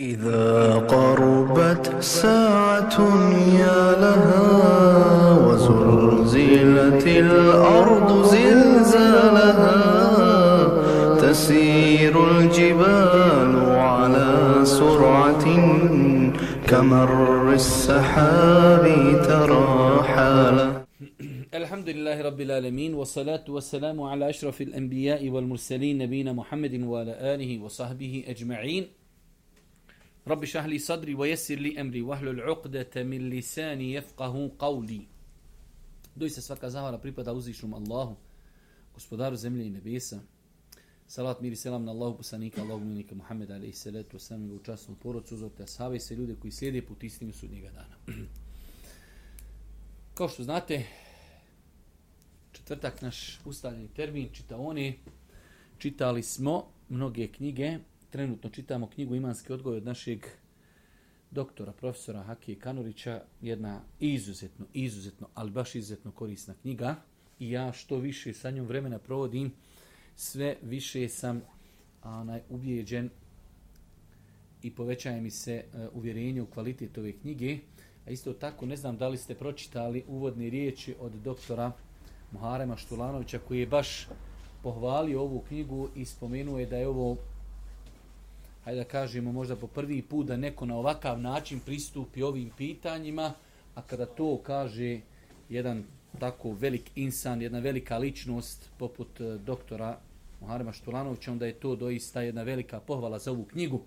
إذا قربت ساعة يا لها وزلزلت الأرض زلزالها تسير الجبال على سرعة كمر السحاب ترى حالا الحمد لله رب العالمين والصلاة والسلام على أشرف الأنبياء والمرسلين نبينا محمد وعلى آله وصحبه أجمعين Rabbi šahli sadri wa jesir li emri vahlul uqdete min lisani jefqahu qavli. Doista svaka zahvala pripada uzvišnom Allahu, gospodaru zemlje i nebesa. Salat miri selam na Allahu poslanika, Allahu minika Muhammeda alaihi salatu wa u častnu porodcu, uzorte ashave se se ljude koji slijede put istinu sudnjega dana. Kao što znate, četvrtak naš ustavljeni termin, čitaoni, čitali smo mnoge knjige, trenutno čitamo knjigu Imanski odgoj od našeg doktora, profesora Hakije Kanurića, jedna izuzetno, izuzetno, ali baš izuzetno korisna knjiga. I ja što više sa njom vremena provodim, sve više sam onaj, ubijeđen i povećaje mi se e, uvjerenje u kvalitet ove knjige. A isto tako, ne znam da li ste pročitali uvodne riječi od doktora Muharema Štulanovića koji je baš pohvalio ovu knjigu i spomenuo je da je ovo hajde da kažemo možda po prvi put da neko na ovakav način pristupi ovim pitanjima, a kada to kaže jedan tako velik insan, jedna velika ličnost poput eh, doktora Muharema Štulanovića, onda je to doista jedna velika pohvala za ovu knjigu.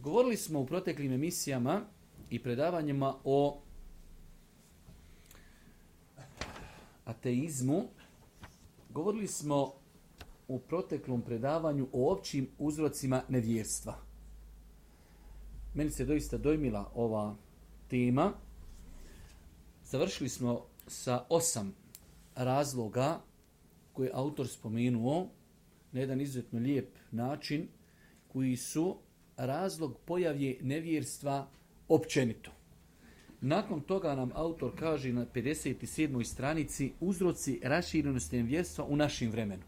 Govorili smo u proteklim emisijama i predavanjima o ateizmu. Govorili smo u proteklom predavanju o općim uzrocima nevjerstva. Meni se doista dojmila ova tema. Završili smo sa osam razloga koje je autor spomenuo na jedan izuzetno lijep način koji su razlog pojavlje nevjerstva općenito. Nakon toga nam autor kaže na 57. stranici uzroci raširenosti nevjerstva u našim vremenu.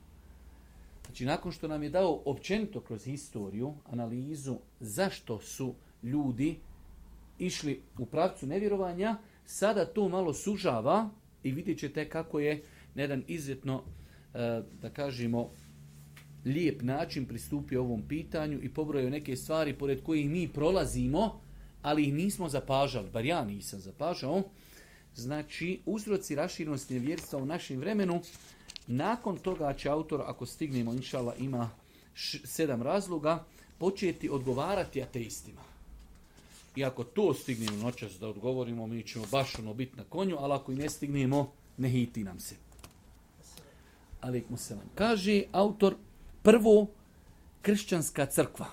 Znači, nakon što nam je dao općenito kroz historiju analizu zašto su ljudi išli u pravcu nevjerovanja, sada to malo sužava i vidjet ćete kako je na jedan izvjetno, e, da kažemo, lijep način pristupio ovom pitanju i pobrojio neke stvari pored kojih mi prolazimo, ali ih nismo zapažali, bar ja nisam zapažao. Znači, uzroci raširnosti vjerstva u našem vremenu nakon toga će autor, ako stignemo, inšala, ima sedam razloga, početi odgovarati ateistima. I ako to stignemo noćas da odgovorimo, mi ćemo baš ono biti na konju, ali ako i ne stignemo, ne hiti nam se. Ali, se vam Kaže autor, prvo, kršćanska crkva.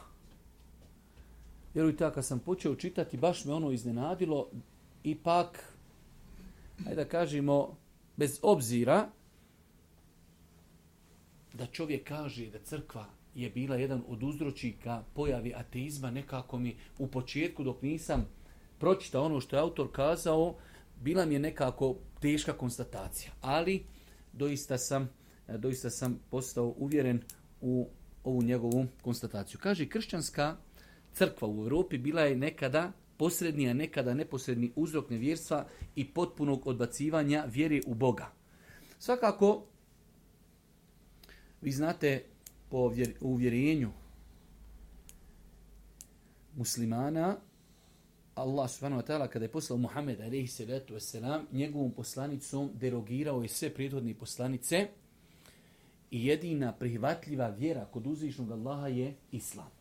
Vjerujte, kad sam počeo čitati, baš me ono iznenadilo, ipak, ajde da kažemo, bez obzira da čovjek kaže da crkva je bila jedan od uzročnika pojavi ateizma, nekako mi u početku dok nisam pročitao ono što je autor kazao, bila mi je nekako teška konstatacija. Ali doista sam, doista sam postao uvjeren u ovu njegovu konstataciju. Kaže, kršćanska crkva u Europi bila je nekada posredni, a nekada neposredni uzrok nevjerstva i potpunog odbacivanja vjere u Boga. Svakako, vi znate po uvjerenju muslimana, Allah subhanahu wa ta'ala kada je poslao Muhammed alaihi salatu njegovom poslanicom derogirao je sve prijedhodne poslanice i jedina prihvatljiva vjera kod uzvišnog Allaha je Islam.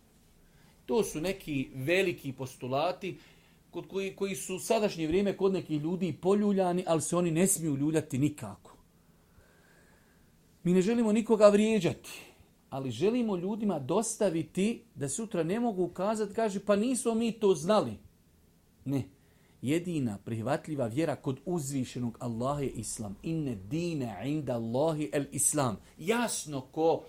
To su neki veliki postulati kod koji, koji su u sadašnje vrijeme kod nekih ljudi poljuljani, ali se oni ne smiju ljuljati nikako. Mi ne želimo nikoga vrijeđati, ali želimo ljudima dostaviti da sutra ne mogu ukazati, kaže pa nismo mi to znali. Ne. Jedina prihvatljiva vjera kod uzvišenog Allaha je Islam. Inne dine inda Allahi el Islam. Jasno ko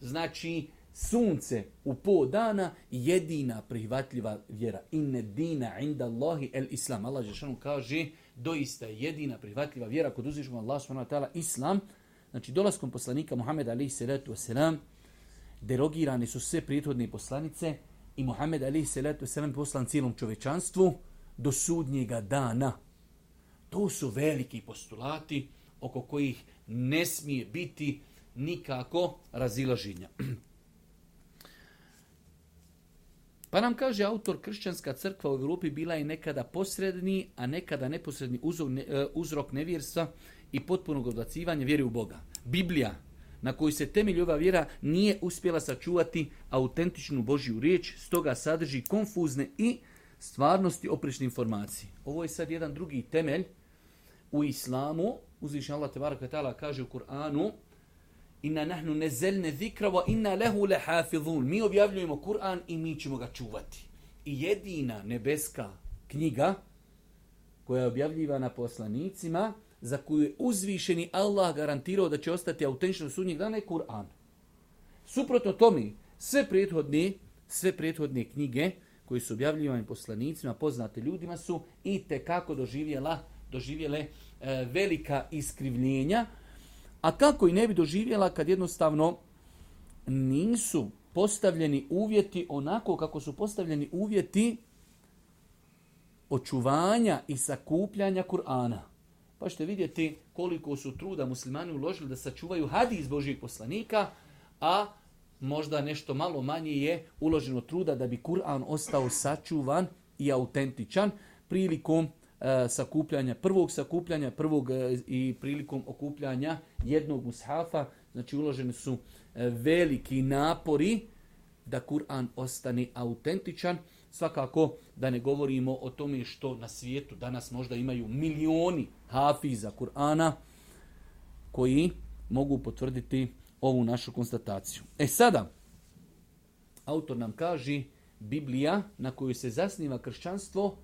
znači sunce u po dana jedina prihvatljiva vjera. Inne dine inda Allahi el Islam. Allah Žešanu kaže doista jedina prihvatljiva vjera kod uzvišenog Allaha Islam. Znači, dolaskom poslanika Muhammed Ali Seletu derogirani derogirane su sve prijethodne poslanice i Muhammed Ali Seletu poslan cijelom čovečanstvu do sudnjega dana. To su veliki postulati oko kojih ne smije biti nikako razilaženja. Pa nam kaže autor, kršćanska crkva u Europi bila je nekada posredni, a nekada neposredni uzrok e, nevjerstva i potpunog odbacivanja vjere u Boga. Biblija na koju se temelj ova vjera nije uspjela sačuvati autentičnu Božju riječ, stoga sadrži konfuzne i stvarnosti oprečne informacije. Ovo je sad jedan drugi temelj u islamu. Uzviš Allah tebara kaže u Kur'anu Inna nahnu nezelne zikra wa inna lehu lehafidhun. Mi objavljujemo Kur'an i mi ćemo ga čuvati. I jedina nebeska knjiga koja je objavljivana poslanicima za koju je uzvišeni Allah garantirao da će ostati autentično sudnjeg dana je Kur'an. Suprotno tome, sve prethodne, sve prethodne knjige koji su objavljivani poslanicima, poznate ljudima su i kako doživjela, doživjele e, velika iskrivljenja, a kako i ne bi doživjela kad jednostavno nisu postavljeni uvjeti onako kako su postavljeni uvjeti očuvanja i sakupljanja Kur'ana. Pa ćete vidjeti koliko su truda muslimani uložili da sačuvaju iz Božijeg poslanika, a možda nešto malo manje je uloženo truda da bi Kur'an ostao sačuvan i autentičan prilikom e, sakupljanja, prvog sakupljanja, prvog e, i prilikom okupljanja jednog mushafa. Znači uloženi su e, veliki napori da Kur'an ostane autentičan Svakako da ne govorimo o tome što na svijetu danas možda imaju milioni hafiza Kur'ana koji mogu potvrditi ovu našu konstataciju. E sada, autor nam kaže, Biblija na koju se zasniva kršćanstvo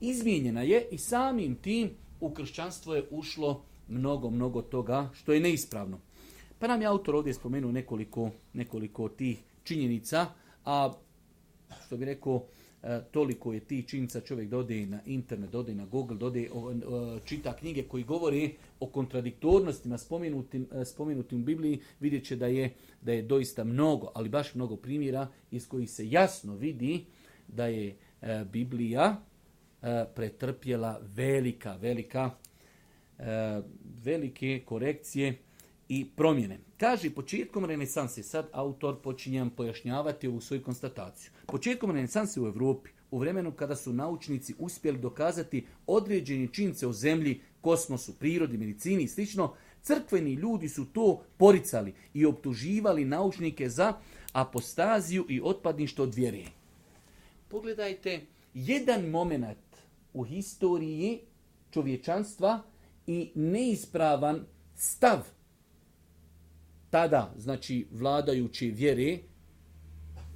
izmijenjena je i samim tim u kršćanstvo je ušlo mnogo, mnogo toga što je neispravno. Pa nam je autor ovdje spomenuo nekoliko, nekoliko tih činjenica, a što bi rekao, e, toliko je ti činca čovjek dode na internet, dode na Google, dode čita knjige koji govori o kontradiktornostima spomenutim, e, spomenutim u Bibliji, vidjet će da je, da je doista mnogo, ali baš mnogo primjera iz kojih se jasno vidi da je e, Biblija pretrpjela velika, velika, velike korekcije i promjene. Kaže, početkom renesanse, sad autor počinjem pojašnjavati ovu svoju konstataciju. Početkom renesanse u Europi, u vremenu kada su naučnici uspjeli dokazati određene čince o zemlji, kosmosu, prirodi, medicini i slično, crkveni ljudi su to poricali i optuživali naučnike za apostaziju i otpadništvo od vjere. Pogledajte, jedan moment u historiji čovječanstva i neispravan stav tada, znači vladajući vjeri,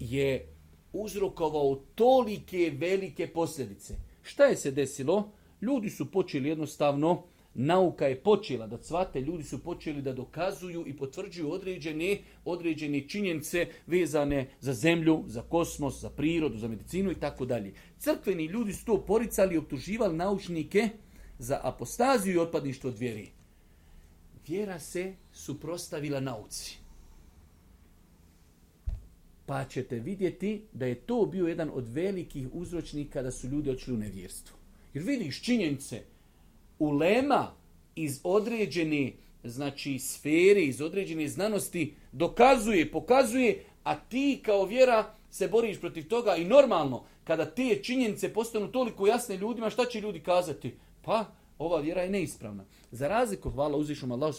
je uzrokovao tolike velike posljedice. Šta je se desilo? Ljudi su počeli jednostavno, nauka je počela da cvate, ljudi su počeli da dokazuju i potvrđuju određene, određene činjenice vezane za zemlju, za kosmos, za prirodu, za medicinu i tako dalje. Crkveni ljudi su to poricali i optuživali naučnike za apostaziju i otpadništvo od vjeri vjera se suprostavila nauci. Pa ćete vidjeti da je to bio jedan od velikih uzročnika da su ljudi očili u nevjerstvo. Jer vidiš činjenice, ulema iz određene znači sfere, iz određene znanosti dokazuje, pokazuje, a ti kao vjera se boriš protiv toga i normalno, kada te činjenice postanu toliko jasne ljudima, šta će ljudi kazati? Pa, ova vjera je neispravna. Za razliku, hvala uzvišom Allahu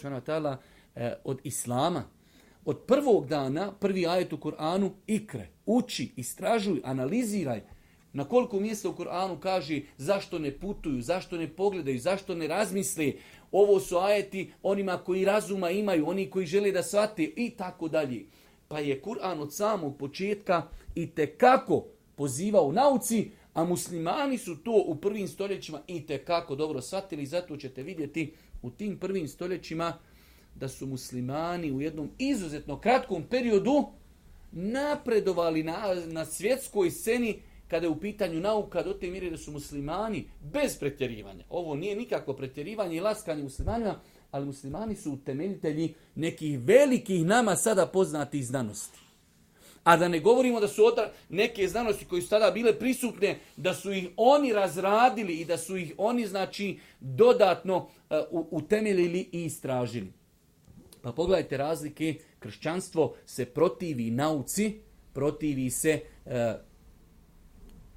e, od Islama, od prvog dana, prvi ajet u Koranu, ikre, uči, istražuj, analiziraj. Na koliko mjesta u Koranu kaže zašto ne putuju, zašto ne pogledaju, zašto ne razmisli. Ovo su ajeti onima koji razuma imaju, oni koji žele da shvate i tako dalje. Pa je Kur'an od samog početka i tekako pozivao nauci a muslimani su to u prvim stoljećima i kako dobro shvatili, zato ćete vidjeti u tim prvim stoljećima da su muslimani u jednom izuzetno kratkom periodu napredovali na, na svjetskoj sceni kada je u pitanju nauka do te mjere da su muslimani bez pretjerivanja. Ovo nije nikako pretjerivanje i laskanje muslimanima, ali muslimani su utemeljitelji nekih velikih nama sada poznatih znanosti. A da ne govorimo da su neke znanosti koje su tada bile prisutne, da su ih oni razradili i da su ih oni znači dodatno uh, utemeljili i istražili. Pa pogledajte razlike, kršćanstvo se protivi nauci, protivi se e,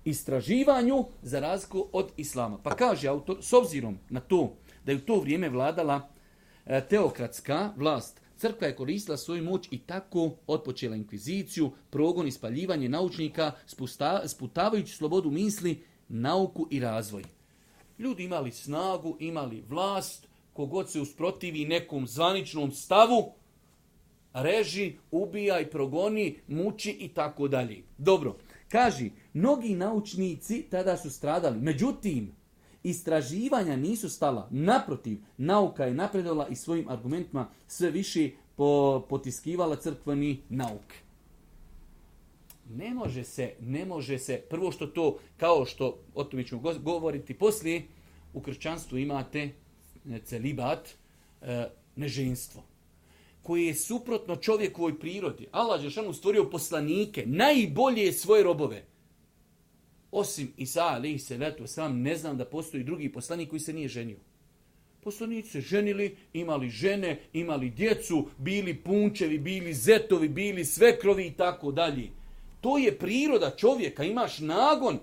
istraživanju za razliku od islama. Pa kaže autor, s obzirom na to da je u to vrijeme vladala e, teokratska vlast, Crkva je koristila svoju moć i tako otpočela inkviziciju, progon i spaljivanje naučnika, sputavajući slobodu misli, nauku i razvoj. Ljudi imali snagu, imali vlast, kogod se usprotivi nekom zvaničnom stavu, reži, ubija i progoni, muči i tako dalje. Dobro, kaži, mnogi naučnici tada su stradali. Međutim, istraživanja nisu stala. Naprotiv, nauka je napredovala i svojim argumentima sve više po, potiskivala crkveni nauk. Ne može se, ne može se, prvo što to, kao što, o tome ćemo govoriti poslije, u kršćanstvu imate e, celibat, e, neženstvo, koje je suprotno čovjekovoj prirodi. Allah Žešanu stvorio poslanike, najbolje svoje robove. Osim Isa alaihi salatu sam ne znam da postoji drugi poslanik koji se nije ženio. Poslanici se ženili, imali žene, imali djecu, bili punčevi, bili zetovi, bili svekrovi i tako dalje. To je priroda čovjeka, imaš nagon.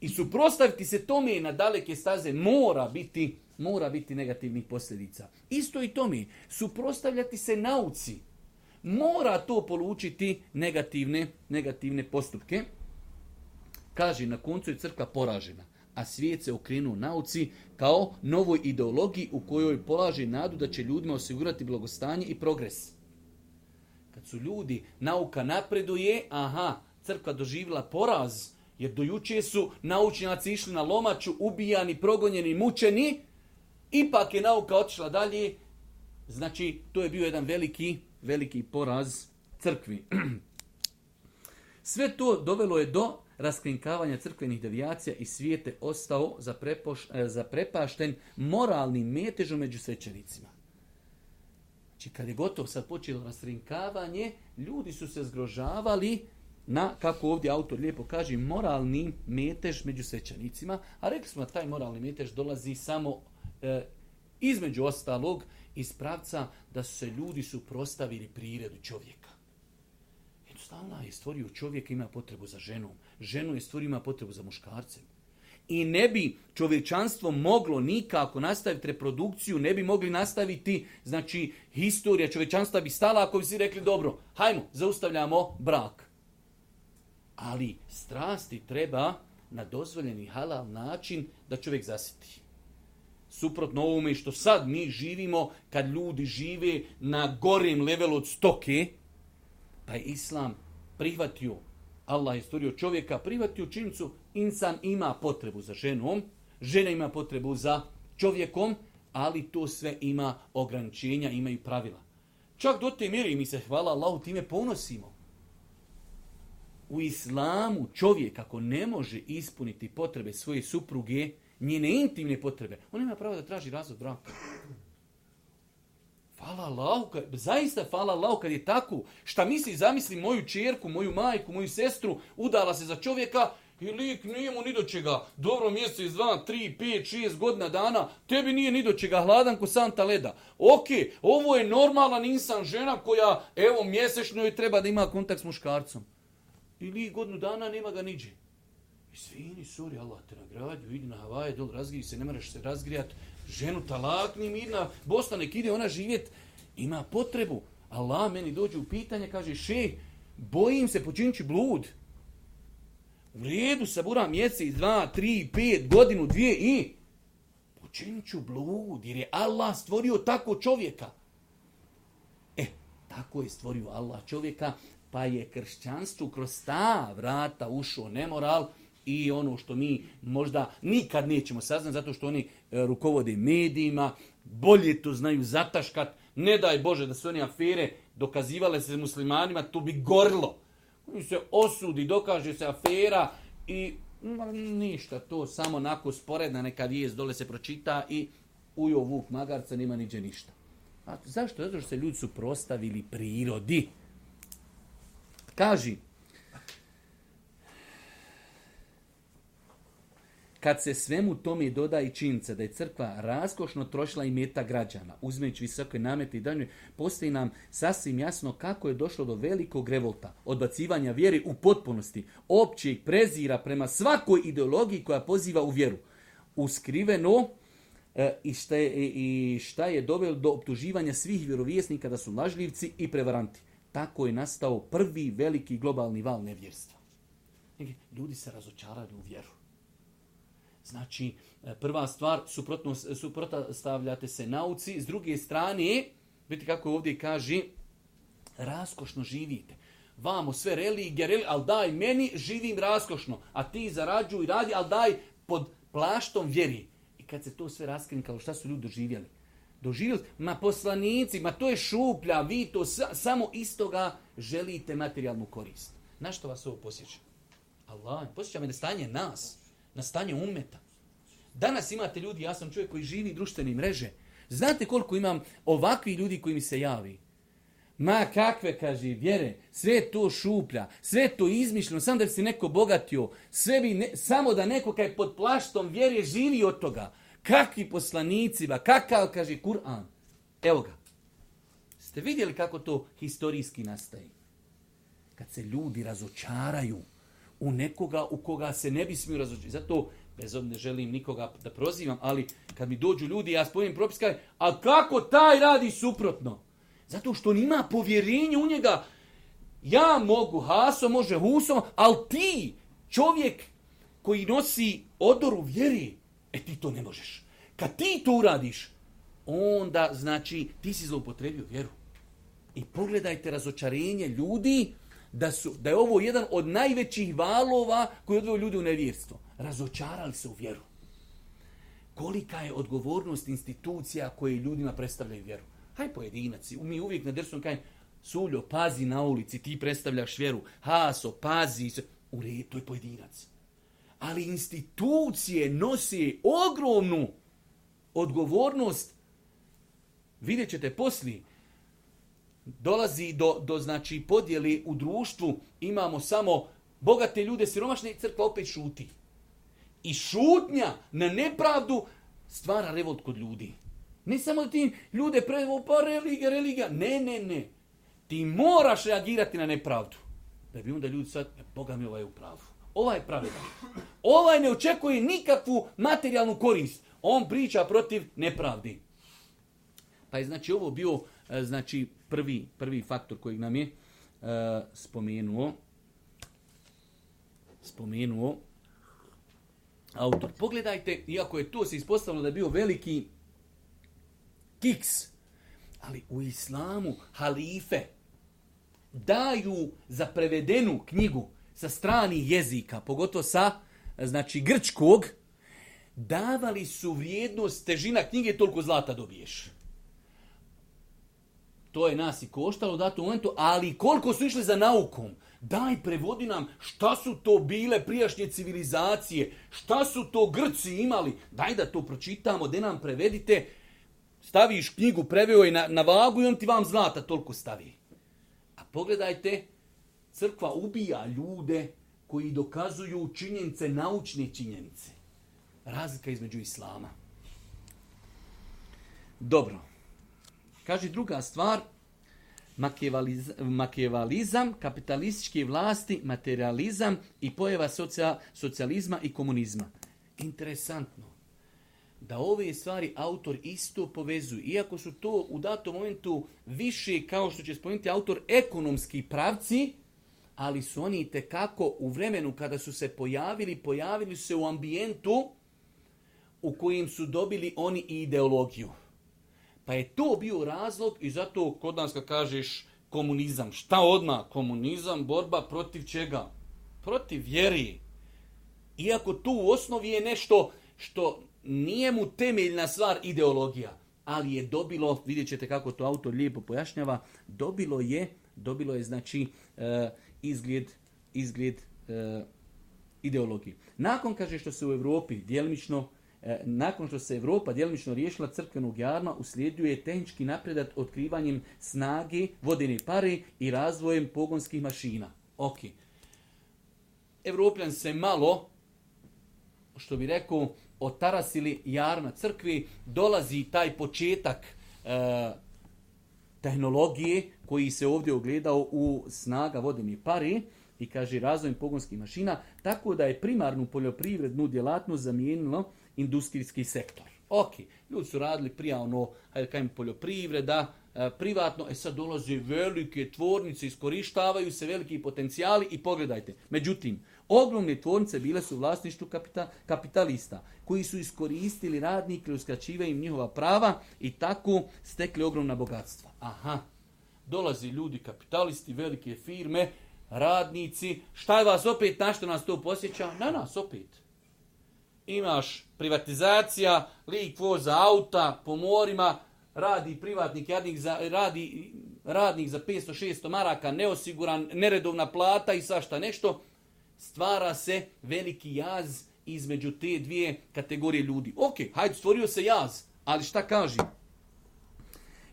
I suprotstaviti se tome na daleke staze mora biti, mora biti negativnih posljedica. Isto i tome, suprostavljati se nauci mora to polučiti negativne, negativne postupke. Kaže, na koncu je crkva poražena, a svijet se okrenuo nauci kao novoj ideologiji u kojoj polaže nadu da će ljudima osigurati blagostanje i progres. Kad su ljudi, nauka napreduje, aha, crkva doživjela poraz, jer do su naučnjaci išli na lomaču, ubijani, progonjeni, mučeni, ipak je nauka otišla dalje, znači to je bio jedan veliki, veliki poraz crkvi. Sve to dovelo je do Raskrinkavanje crkvenih devijacija i svijete je ostao zaprepašten e, moralnim metežom među svećenicima. Znači kad je gotovo sad počelo raskrinkavanje, ljudi su se zgrožavali na, kako ovdje autor lijepo kaže, moralni metež među svećanicima, a rekli smo da taj moralni metež dolazi samo e, između ostalog iz pravca da su se ljudi suprostavili priredu čovjeka. Allah je stvorio čovjek ima potrebu za ženom. Ženu je stvorio ima potrebu za muškarcem. I ne bi čovječanstvo moglo nikako nastaviti reprodukciju, ne bi mogli nastaviti, znači, historija čovječanstva bi stala ako bi si rekli, dobro, hajmo, zaustavljamo brak. Ali strasti treba na dozvoljeni halal način da čovjek zasiti. Suprotno ovome što sad mi živimo, kad ljudi žive na gorem levelu od stoke, da je Islam prihvatio, Allah je stvorio čovjeka, prihvatio činjenicu, insan ima potrebu za ženom, žena ima potrebu za čovjekom, ali to sve ima ograničenja, imaju pravila. Čak do te mjeri mi se hvala Allahu time ponosimo. U islamu čovjek ako ne može ispuniti potrebe svoje supruge, njene intimne potrebe, on ima pravo da traži razvod braka. Fala Allahu, zaista fala Allahu kad je tako. Šta misli, zamisli moju čerku, moju majku, moju sestru, udala se za čovjeka i lik nije mu ni do čega. Dobro mjesec, dva, tri, pet, šest godina dana, tebi nije ni do čega, hladan ko santa leda. Ok, ovo je normalan insan žena koja, evo, mjesečno joj treba da ima kontakt s muškarcom. I lik godinu dana nema ga niđe. I svini, sorry Allah te nagradio, idi na Havaje, dol, se, ne moraš se razgrijat, ženu talak ni mirna, Bosna nek ide ona živjet, ima potrebu. Allah meni dođe u pitanje, kaže, še, bojim se počinit ću blud. U redu saburam mjesec, dva, tri, pet, godinu, dvije i počinit ću blud, jer je Allah stvorio tako čovjeka. E, tako je stvorio Allah čovjeka, pa je kršćanstvu kroz ta vrata ušao nemoral, i ono što mi možda nikad nećemo saznati zato što oni e, rukovode medijima, bolje to znaju zataškat, ne daj Bože da su oni afere dokazivale se muslimanima, to bi gorlo Oni se osudi, dokaže se afera i ništa, to samo onako sporedna neka vijest dole se pročita i ujo vuk magarca, nema niđe ništa. A zašto? Zato što se ljudi su prostavili prirodi. Kaži, Kad se svemu tome doda i činjenica da je crkva raskošno trošila i meta građana, uzmeći visoke namete i danje, postoji nam sasvim jasno kako je došlo do velikog revolta, odbacivanja vjeri u potpunosti, općeg prezira prema svakoj ideologiji koja poziva u vjeru. Uskriveno e, i, šta je, e, i dovelo do optuživanja svih vjerovjesnika da su lažljivci i prevaranti. Tako je nastao prvi veliki globalni val nevjerstva. Ljudi se razočaraju u vjeru. Znači, e, prva stvar, suprotno, stavljate se nauci. S druge strane, vidite kako ovdje kaže, raskošno živite. Vamo sve religije, ali daj meni, živim raskošno. A ti zarađuj, radi, ali daj pod plaštom vjeri. I kad se to sve kao šta su ljudi doživjeli? Doživjeli, ma poslanici, ma to je šuplja, vi to sa, samo istoga želite materijalnu korist. Na što vas ovo posjeća? Allah, posjeća me stanje nas na stanje umeta. Danas imate ljudi, ja sam čovjek koji živi društvene mreže. Znate koliko imam ovakvih ljudi koji mi se javi? Ma kakve, kaže, vjere, sve to šuplja, sve to izmišljeno, samo da se neko bogatio, sve bi ne, samo da neko kaj pod plaštom vjere živi od toga. Kakvi poslanicima, kakav, kaže, Kur'an. Evo ga. Ste vidjeli kako to historijski nastaje? Kad se ljudi razočaraju, u nekoga u koga se ne bi smio razočiti. Zato, bez ne želim nikoga da prozivam, ali kad mi dođu ljudi, ja spojim propis, a kako taj radi suprotno? Zato što ima povjerenje u njega. Ja mogu, Haso može Husom, ali ti, čovjek koji nosi odoru vjeri, e ti to ne možeš. Kad ti to uradiš, onda znači ti si zloupotrebio vjeru. I pogledajte razočarenje ljudi da, su, da je ovo jedan od najvećih valova koji odveo ljudi u nevjerstvo. Razočarali se u vjeru. Kolika je odgovornost institucija koje ljudima predstavljaju vjeru? Haj pojedinaci, mi uvijek na drsom kajem, Suljo, pazi na ulici, ti predstavljaš vjeru. Haso, pazi. U redu, to je pojedinac. Ali institucije nosi ogromnu odgovornost. Vidjet ćete poslije dolazi do, do znači podjeli u društvu, imamo samo bogate ljude, siromašne i crkva opet šuti. I šutnja na nepravdu stvara revolt kod ljudi. Ne samo da ti ljude prevo, pa religija, religija. Ne, ne, ne. Ti moraš reagirati na nepravdu. Da bi onda ljudi sad, Boga mi ovaj je u pravu. Ovaj je pravedan. Ovaj ne očekuje nikakvu materijalnu korist. On priča protiv nepravdi. Pa je znači ovo bio e, znači prvi, prvi faktor kojeg nam je eh, spomenuo spomenuo autor. Pogledajte, iako je to se ispostavilo da je bio veliki kiks, ali u islamu halife daju za prevedenu knjigu sa stranih jezika, pogotovo sa znači grčkog, davali su vrijednost težina knjige toliko zlata dobiješ. To je nas i koštalo u datom momentu, ali koliko su išli za naukom? Daj, prevodi nam šta su to bile prijašnje civilizacije, šta su to Grci imali. Daj da to pročitamo, da nam prevedite. Staviš knjigu, preveo je na, na vagu i on ti vam zlata toliko stavi. A pogledajte, crkva ubija ljude koji dokazuju činjenice, naučne činjenice. Razlika između islama. Dobro. Kaže druga stvar, makevalizam, kapitalističke vlasti, materializam i pojava socijalizma i komunizma. Interesantno da ove stvari autor isto povezuje. Iako su to u datom momentu više, kao što će spomenuti autor, ekonomski pravci, ali su oni kako u vremenu kada su se pojavili, pojavili su se u ambijentu u kojem su dobili oni ideologiju. Pa je to bio razlog i zato kod nas kad kažeš komunizam, šta odmah? Komunizam, borba protiv čega? Protiv vjeri. Iako tu u osnovi je nešto što nije mu temeljna stvar ideologija, ali je dobilo, vidjet ćete kako to autor lijepo pojašnjava, dobilo je, dobilo je znači e, izgled, izgled e, ideologiji. Nakon, kaže, što se u Europi djelimično E, nakon što se Europa djelomično riješila crkvenog jarma, uslijedio tehnički napredat otkrivanjem snage, vodene pare i razvojem pogonskih mašina. Ok. Evropljan se malo, što bi rekao, otarasili jarma crkvi, dolazi taj početak e, tehnologije koji se ovdje ogledao u snaga vodene pare, i kaže razvojem pogonskih mašina, tako da je primarnu poljoprivrednu djelatnost zamijenilo industrijski sektor. Ok, ljudi su radili prije ono, hajde kajem, poljoprivreda, e, privatno, e sad dolaze velike tvornice, iskorištavaju se veliki potencijali i pogledajte. Međutim, ogromne tvornice bile su u vlasništvu kapitalista koji su iskoristili radnike, uskraćivaju im njihova prava i tako stekli ogromna bogatstva. Aha, dolazi ljudi kapitalisti, velike firme, radnici, šta je vas opet, na što nas to posjeća? Na nas opet. Imaš privatizacija, lik voza auta po morima, radi privatnik, radnik za, radi radnik za 500-600 maraka, neosiguran, neredovna plata i svašta nešto, stvara se veliki jaz između te dvije kategorije ljudi. Ok, hajde, stvorio se jaz, ali šta kaži?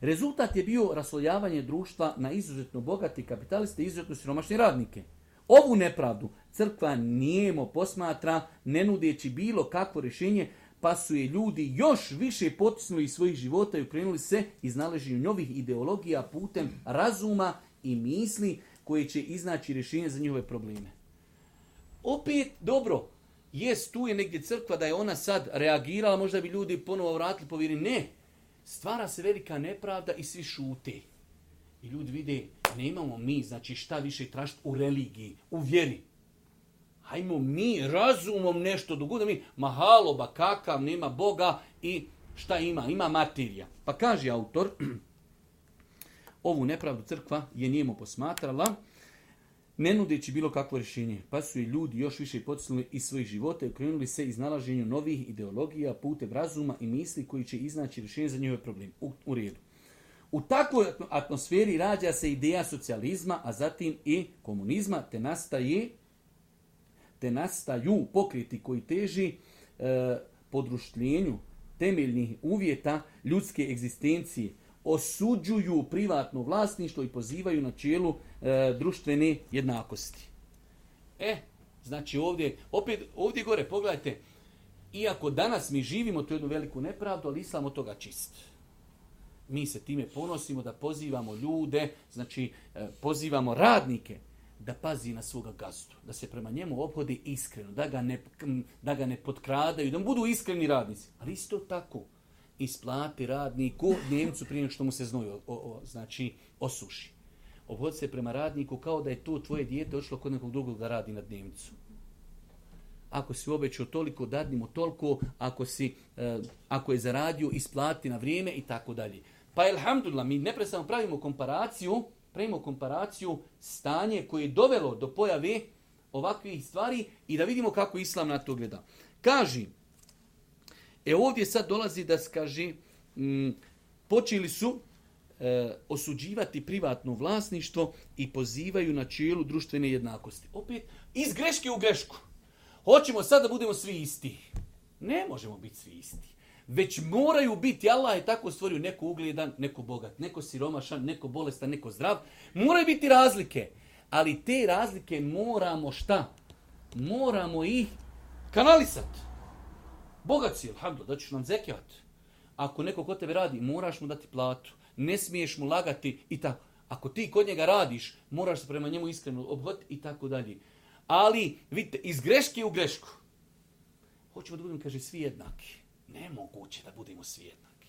Rezultat je bio raslojavanje društva na izuzetno bogati kapitaliste i izuzetno siromašne radnike. Ovu nepravdu crkva nijemo posmatra, ne nudeći bilo kakvo rješenje, pa su je ljudi još više potisnuli iz svojih života i ukrenuli se iznaleženju novih ideologija putem razuma i misli koje će iznaći rješenje za njihove probleme. Opet, dobro, jest tu je negdje crkva da je ona sad reagirala, možda bi ljudi ponovo vratili povjeri. Ne, stvara se velika nepravda i svi šute. I ljudi vide, nemamo mi, znači šta više tražiti u religiji, u vjeri. Hajmo mi razumom nešto dogoditi. Mi, mahalo, ba kakav, nema Boga i šta ima? Ima materija. Pa kaže autor, ovu nepravdu crkva je njemu posmatrala, ne nudeći bilo kakvo rješenje, pa su i ljudi još više potisnuli iz svojih života i okrenuli se iznalaženju novih ideologija putem razuma i misli koji će iznaći rješenje za njihove probleme. U, u redu. U takvoj atmosferi rađa se ideja socijalizma, a zatim i komunizma, te nastaje te nastaju pokriti koji teži e, podruštljenju temeljnih uvjeta ljudske egzistencije, osuđuju privatno vlasništvo i pozivaju na čelu e, društvene jednakosti. E, znači ovdje, opet ovdje gore, pogledajte, iako danas mi živimo tu jednu veliku nepravdu, ali islam od toga čist. Mi se time ponosimo da pozivamo ljude, znači e, pozivamo radnike da pazi na svoga gazdu, da se prema njemu obhode iskreno, da ga ne, da ga ne potkradaju, da mu budu iskreni radnici. Ali isto tako, isplati radniku, Njemcu prije što mu se znoju o, znači, osuši. Obhodi se prema radniku kao da je to tvoje dijete odšlo kod nekog drugog da radi na Njemcu. Ako si obećao toliko, dadnimo toliko, ako, si, e, ako je zaradio, isplati na vrijeme i tako dalje. Pa, elhamdulillah, mi neprestano pravimo komparaciju pravimo komparaciju stanje koje je dovelo do pojave ovakvih stvari i da vidimo kako islam na to gleda. Kaži, e ovdje sad dolazi da skaži, mm, počeli su e, osuđivati privatno vlasništvo i pozivaju na čelu društvene jednakosti. Opet, iz greške u grešku. Hoćemo sad da budemo svi isti. Ne možemo biti svi isti već moraju biti, Allah je tako stvorio, neko ugledan, neko bogat, neko siromašan, neko bolestan, neko zdrav. Moraju biti razlike, ali te razlike moramo šta? Moramo ih kanalisati. Bogat si, alhamdu, da ćeš nam zekijat. Ako neko kod tebe radi, moraš mu dati platu. Ne smiješ mu lagati i tako. Ako ti kod njega radiš, moraš se prema njemu iskreno obhoditi i tako dalje. Ali, vidite, iz greške u grešku. Hoćemo da budemo, kaže, svi jednaki. Nemoguće da budemo svi jednaki.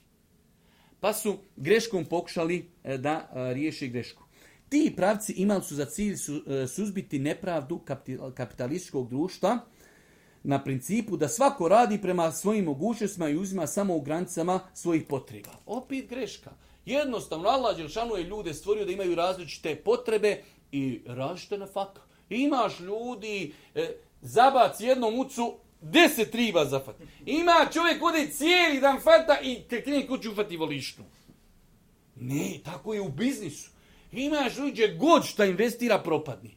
Pa su greškom pokušali e, da e, riješi grešku. Ti pravci imali su za cilj e, suzbiti nepravdu kapitalističkog društva na principu da svako radi prema svojim mogućnostima i uzima samo u granicama svojih potreba. Opet greška. Jednostavno, Allah Đelšanu je ljude stvorio da imaju različite potrebe i različite na faka. Imaš ljudi, e, zabac jednom ucu, Deset se triba zafati? Ima čovjek ode cijeli dan fata i te krene kuću ufati volišnu. Ne, tako je u biznisu. Imaš uđe god šta investira propadni.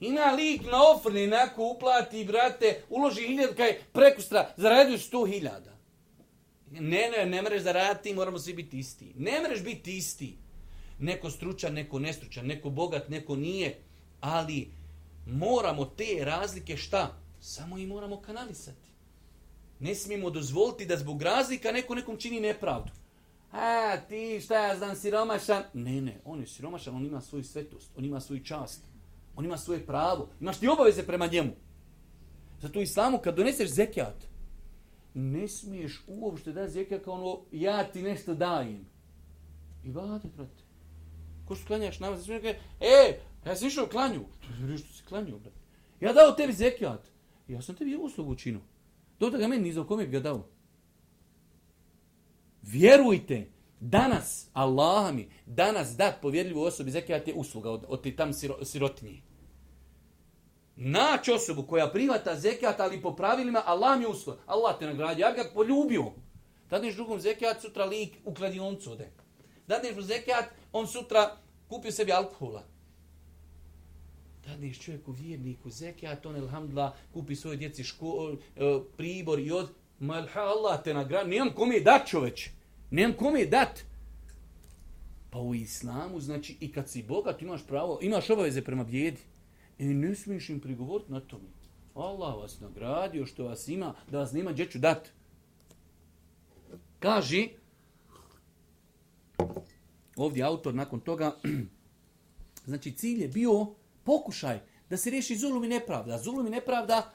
Ima lik na ofrni, neko uplati, brate, uloži hiljad, je prekustra, zaradio sto hiljada. Ne, ne, ne mreš zaraditi, moramo svi biti isti. Ne mreš biti isti. Neko stručan, neko nestručan, neko bogat, neko nije. Ali moramo te razlike šta? Samo ih moramo kanalisati. Ne smijemo dozvoliti da zbog razlika neko nekom čini nepravdu. A, ti šta ja znam, siromašan. Ne, ne, on je siromašan, on ima svoju svetost, on ima svoju čast, on ima svoje pravo. Imaš ti obaveze prema njemu. Zato i islamu kad doneseš zekijat, ne smiješ uopšte da zekijat kao ono, ja ti nešto dajem. I vade, brate. Ko što klanjaš namaz, e, ja sam išao klanju. Što si klanju, brate? Ja dao tebi zekijat ja sam tebi uslugu učinu. Do ga meni ni za kome bi ga dao. Vjerujte, danas, Allah mi, danas dat povjerljivu osobi zekijat je usluga od, od ti tam siro, sirotinji. Naći osobu koja privata zekijat, ali po pravilima, Allah mi je usluga. Allah te nagradi, ja ga poljubio. Dadneš drugom zekijat, sutra lik u kladioncu ode. Dadneš mu zekijat, on sutra kupio sebi alkohola. Dadneš čovjeku vjerniku zekijat, on elhamdla kupi svoje djeci škol, e, pribor i od, ma Allah te nagradi, nemam kome je dat čoveč, nemam kom je dat. Pa u islamu, znači, i kad si bogat, imaš pravo, imaš obaveze prema bijedi. I e, ne smiješ im prigovoriti na tome. Allah vas nagradio što vas ima, da vas nema gdje ću dat. Kaži, ovdje autor nakon toga, znači cilj je bio pokušaj da se riješi zulum i nepravda. Zulum i nepravda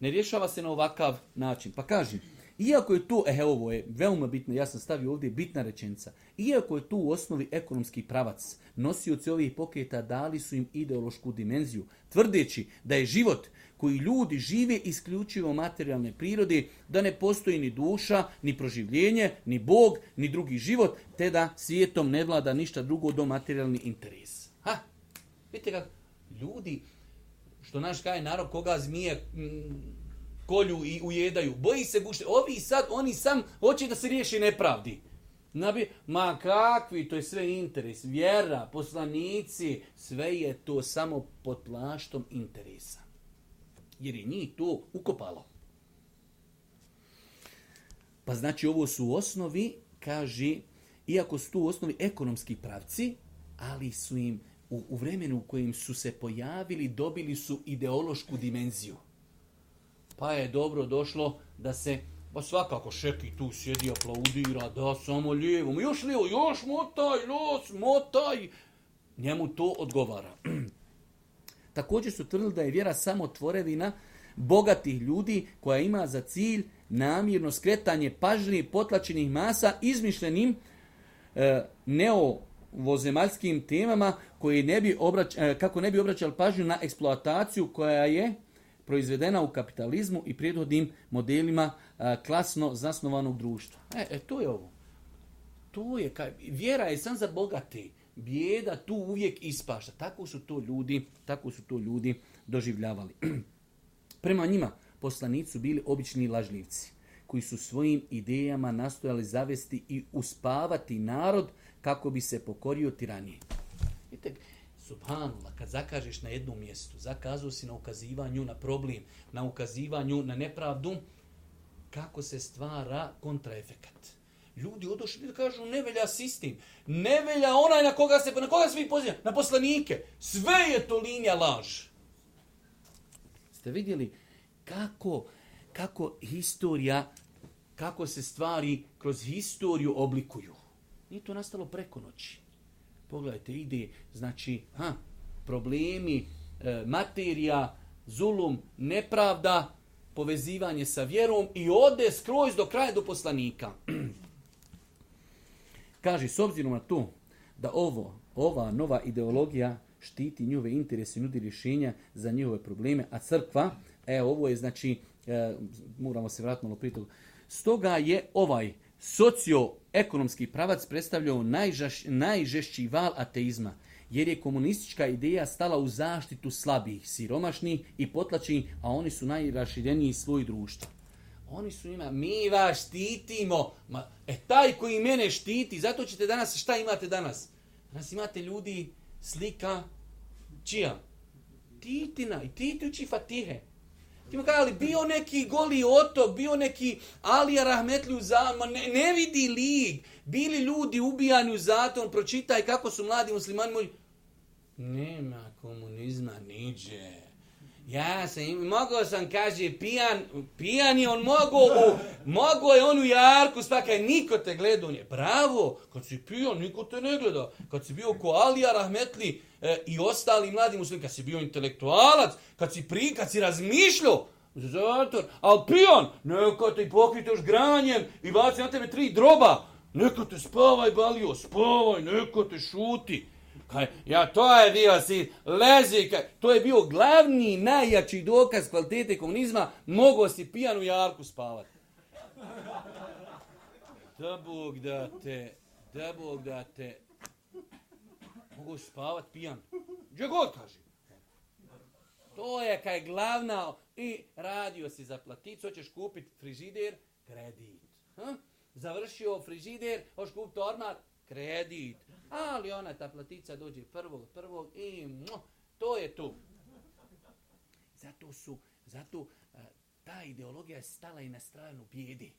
ne rješava se na ovakav način. Pa kažem, iako je tu, evo ovo je veoma bitno, ja sam stavio ovdje bitna rečenica, iako je tu u osnovi ekonomski pravac, nosioci ovih pokreta dali su im ideološku dimenziju, tvrdeći da je život koji ljudi žive isključivo materijalne prirode, da ne postoji ni duša, ni proživljenje, ni Bog, ni drugi život, te da svijetom ne vlada ništa drugo do materijalni interes. Ha, vidite kako, ljudi, što naš kaj narod koga zmije mm, kolju i ujedaju, boji se gušte. Ovi sad, oni sam hoće da se riješi nepravdi. Nabi, ma kakvi, to je sve interes, vjera, poslanici, sve je to samo pod plaštom interesa. Jer je njih to ukopalo. Pa znači ovo su osnovi, kaže, iako su tu osnovi ekonomski pravci, ali su im u, vremenu u kojem su se pojavili dobili su ideološku dimenziju. Pa je dobro došlo da se pa svakako Šeki tu sjedi, aplaudira, da, samo lijevo, još lijevo, još motaj, los, motaj. Njemu to odgovara. Također su tvrdili da je vjera samo tvorevina bogatih ljudi koja ima za cilj namjerno skretanje pažnje potlačenih masa izmišljenim e, neo vozemaljskim temama koji ne bi obrać, e, kako ne bi obraćali pažnju na eksploataciju koja je proizvedena u kapitalizmu i prijedodnim modelima e, klasno zasnovanog društva. E, e, to je ovo. To je, vjera je sam za bogate, Bijeda tu uvijek ispašta. Tako su to ljudi, tako su to ljudi doživljavali. Prema njima poslanici su bili obični lažljivci koji su svojim idejama nastojali zavesti i uspavati narod kako bi se pokorio tiraniji. Vidite, subhanallah, kad zakažeš na jednom mjestu, zakazu si na ukazivanju na problem, na ukazivanju na nepravdu, kako se stvara kontraefekat. Ljudi odošli i kažu ne velja sistem, ne velja onaj na koga se, na koga mi pozivamo, na poslanike. Sve je to linija laž. Ste vidjeli kako, kako historija, kako se stvari kroz historiju oblikuju. Nije to nastalo preko noći. Pogledajte, ide, znači, ha, problemi, e, materija, zulum, nepravda, povezivanje sa vjerom i ode skroz do kraja do poslanika. Kaže, s obzirom na to da ovo, ova nova ideologija štiti njove interese nudi rješenja za njihove probleme, a crkva, e, ovo je znači, e, moramo se vratiti malo prije Stoga je ovaj socioekonomski pravac predstavljao najžaš, najžešći val ateizma, jer je komunistička ideja stala u zaštitu slabih, siromašnih i potlačenih, a oni su najrašireniji svoj društva. Oni su njima, mi vas štitimo, Ma, e, taj koji mene štiti, zato ćete danas, šta imate danas? Danas imate ljudi, slika, čija? Titina, i titujući fatihe. Ti ali bio neki goli otok, bio neki Alija Rahmetli u zatvoru, ne, ne, vidi lig. Bili ljudi ubijani u zatvoru, pročitaj kako su mladi muslimani moji. Nema komunizma niđe. Ja sam, mogao sam, kaže, pijan, pijan je on mogao, je on u jarku, svakaj, niko te gleda, on bravo, kad si pijan, niko te ne gleda, kad si bio ko Alija Rahmetli, E, i ostali mladi muslimani, kad si bio intelektualac, kad si pri, kad si razmišljao, zato, al pion, neko te još granjem i baci na tebe tri droba, neko te spavaj balio, spavaj, neko te šuti. ja, to je bio si, lezi, to je bio glavni, najjači dokaz kvalitete komunizma, mogo si pijanu jarku spavati. Da Bog da te, da Bog da te Mogu spavat pijan. Gdje god, kaže. To je kaj glavna i radio si za platicu, hoćeš kupiti frižider, kredit. Ha? Završio frižider, hoćeš kupiti ormar, kredit. Ali ona ta platica dođe prvog, prvog i to je tu. Zato su, zato ta ideologija je stala i na stranu bijedi.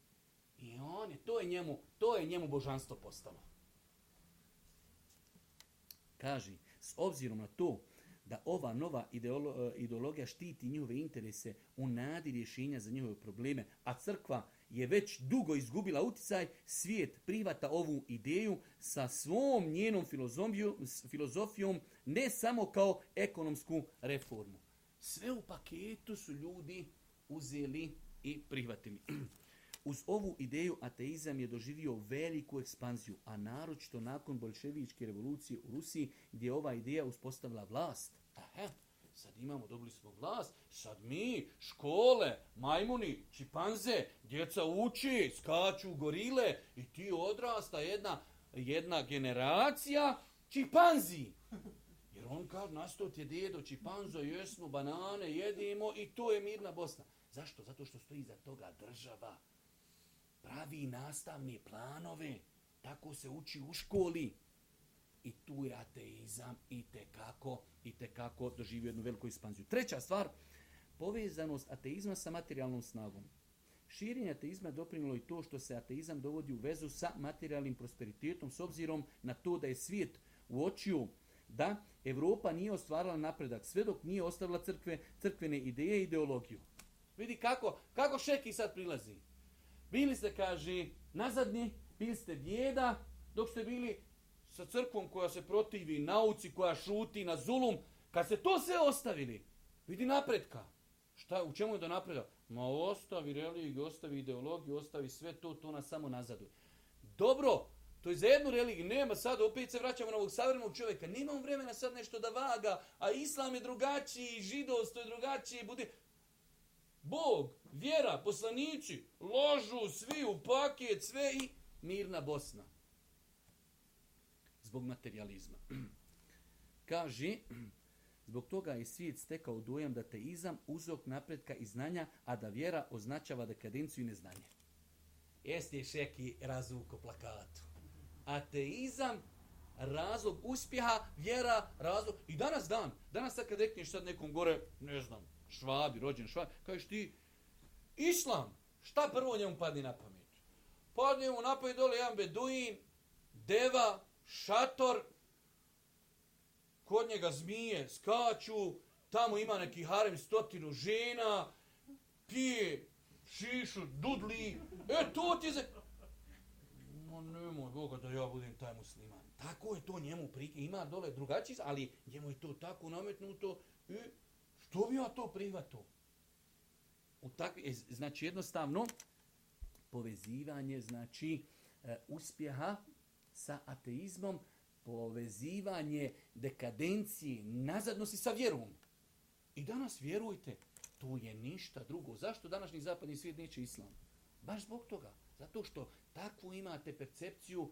I on je, to je njemu, to je njemu božanstvo postalo. Kaže, s obzirom na to da ova nova e, ideologija štiti njihove interese u nadi rješenja za njihove probleme, a crkva je već dugo izgubila uticaj, svijet privata ovu ideju sa svom njenom filozofijom, ne samo kao ekonomsku reformu. Sve u paketu su ljudi uzeli i prihvatili. Uz ovu ideju ateizam je doživio veliku ekspanziju, a naročito nakon bolševičke revolucije u Rusiji gdje je ova ideja uspostavila vlast. Aha, sad imamo, dobili smo vlast, sad mi, škole, majmuni, čipanze, djeca uči, skaču gorile i ti odrasta jedna, jedna generacija čipanzi. Jer on kad nastao je djedo čipanzo, jesmo banane, jedimo i to je mirna Bosna. Zašto? Zato što stoji iza toga država pravi nastavne planove, tako se uči u školi. I tu je ateizam i kako i kako doživio jednu veliku ekspanziju. Treća stvar, povezanost ateizma sa materijalnom snagom. Širenje ateizma doprinilo i to što se ateizam dovodi u vezu sa materijalnim prosperitetom s obzirom na to da je svijet uočio da Europa nije ostvarila napredak sve dok nije ostavila crkve, crkvene ideje i ideologiju. Vidi kako, kako Šeki sad prilazi. Bili ste, kaže, nazadni, bili ste bijeda, dok ste bili sa crkvom koja se protivi nauci, koja šuti na zulum. Kad ste to sve ostavili, vidi napretka. Šta, u čemu je do napreda? Ma ostavi religiju, ostavi ideologiju, ostavi sve to, to nas samo nazaduje. Dobro, to je za jednu religiju. Nema sad, opet se vraćamo na ovog savremenog čovjeka. on vremena sad nešto da vaga, a islam je drugačiji, židovstvo je drugačiji budi... Bog vjera, poslanici, ložu svi u paket, sve i mirna Bosna. Zbog materializma. Kaže, zbog toga je svijet stekao dojam da teizam uzrok napretka i znanja, a da vjera označava dekadenciju i neznanje. Jeste šeki razvuko plakatu. Ateizam razlog uspjeha, vjera, razlog. I danas dan, danas sad kad rekneš sad nekom gore, ne znam, švabi, rođen švabi, kažeš ti, Islam, šta prvo njemu padne na pamet? Padne mu na pamet dole jedan beduin, deva, šator, kod njega zmije, skaču, tamo ima neki harem stotinu žena, pije, šišu, dudli, e to ti se... No nemoj Boga da ja budem taj musliman. Tako je to njemu prike, ima dole drugačiji, ali njemu je to tako nametnuto, e, što bi ja to prihvatio? E, znači jednostavno povezivanje znači e, uspjeha sa ateizmom, povezivanje dekadencije, nazadnosti sa vjerom. I danas vjerujte, to je ništa drugo. Zašto današnji zapadni svijet neće islam? Baš zbog toga. Zato što takvu imate percepciju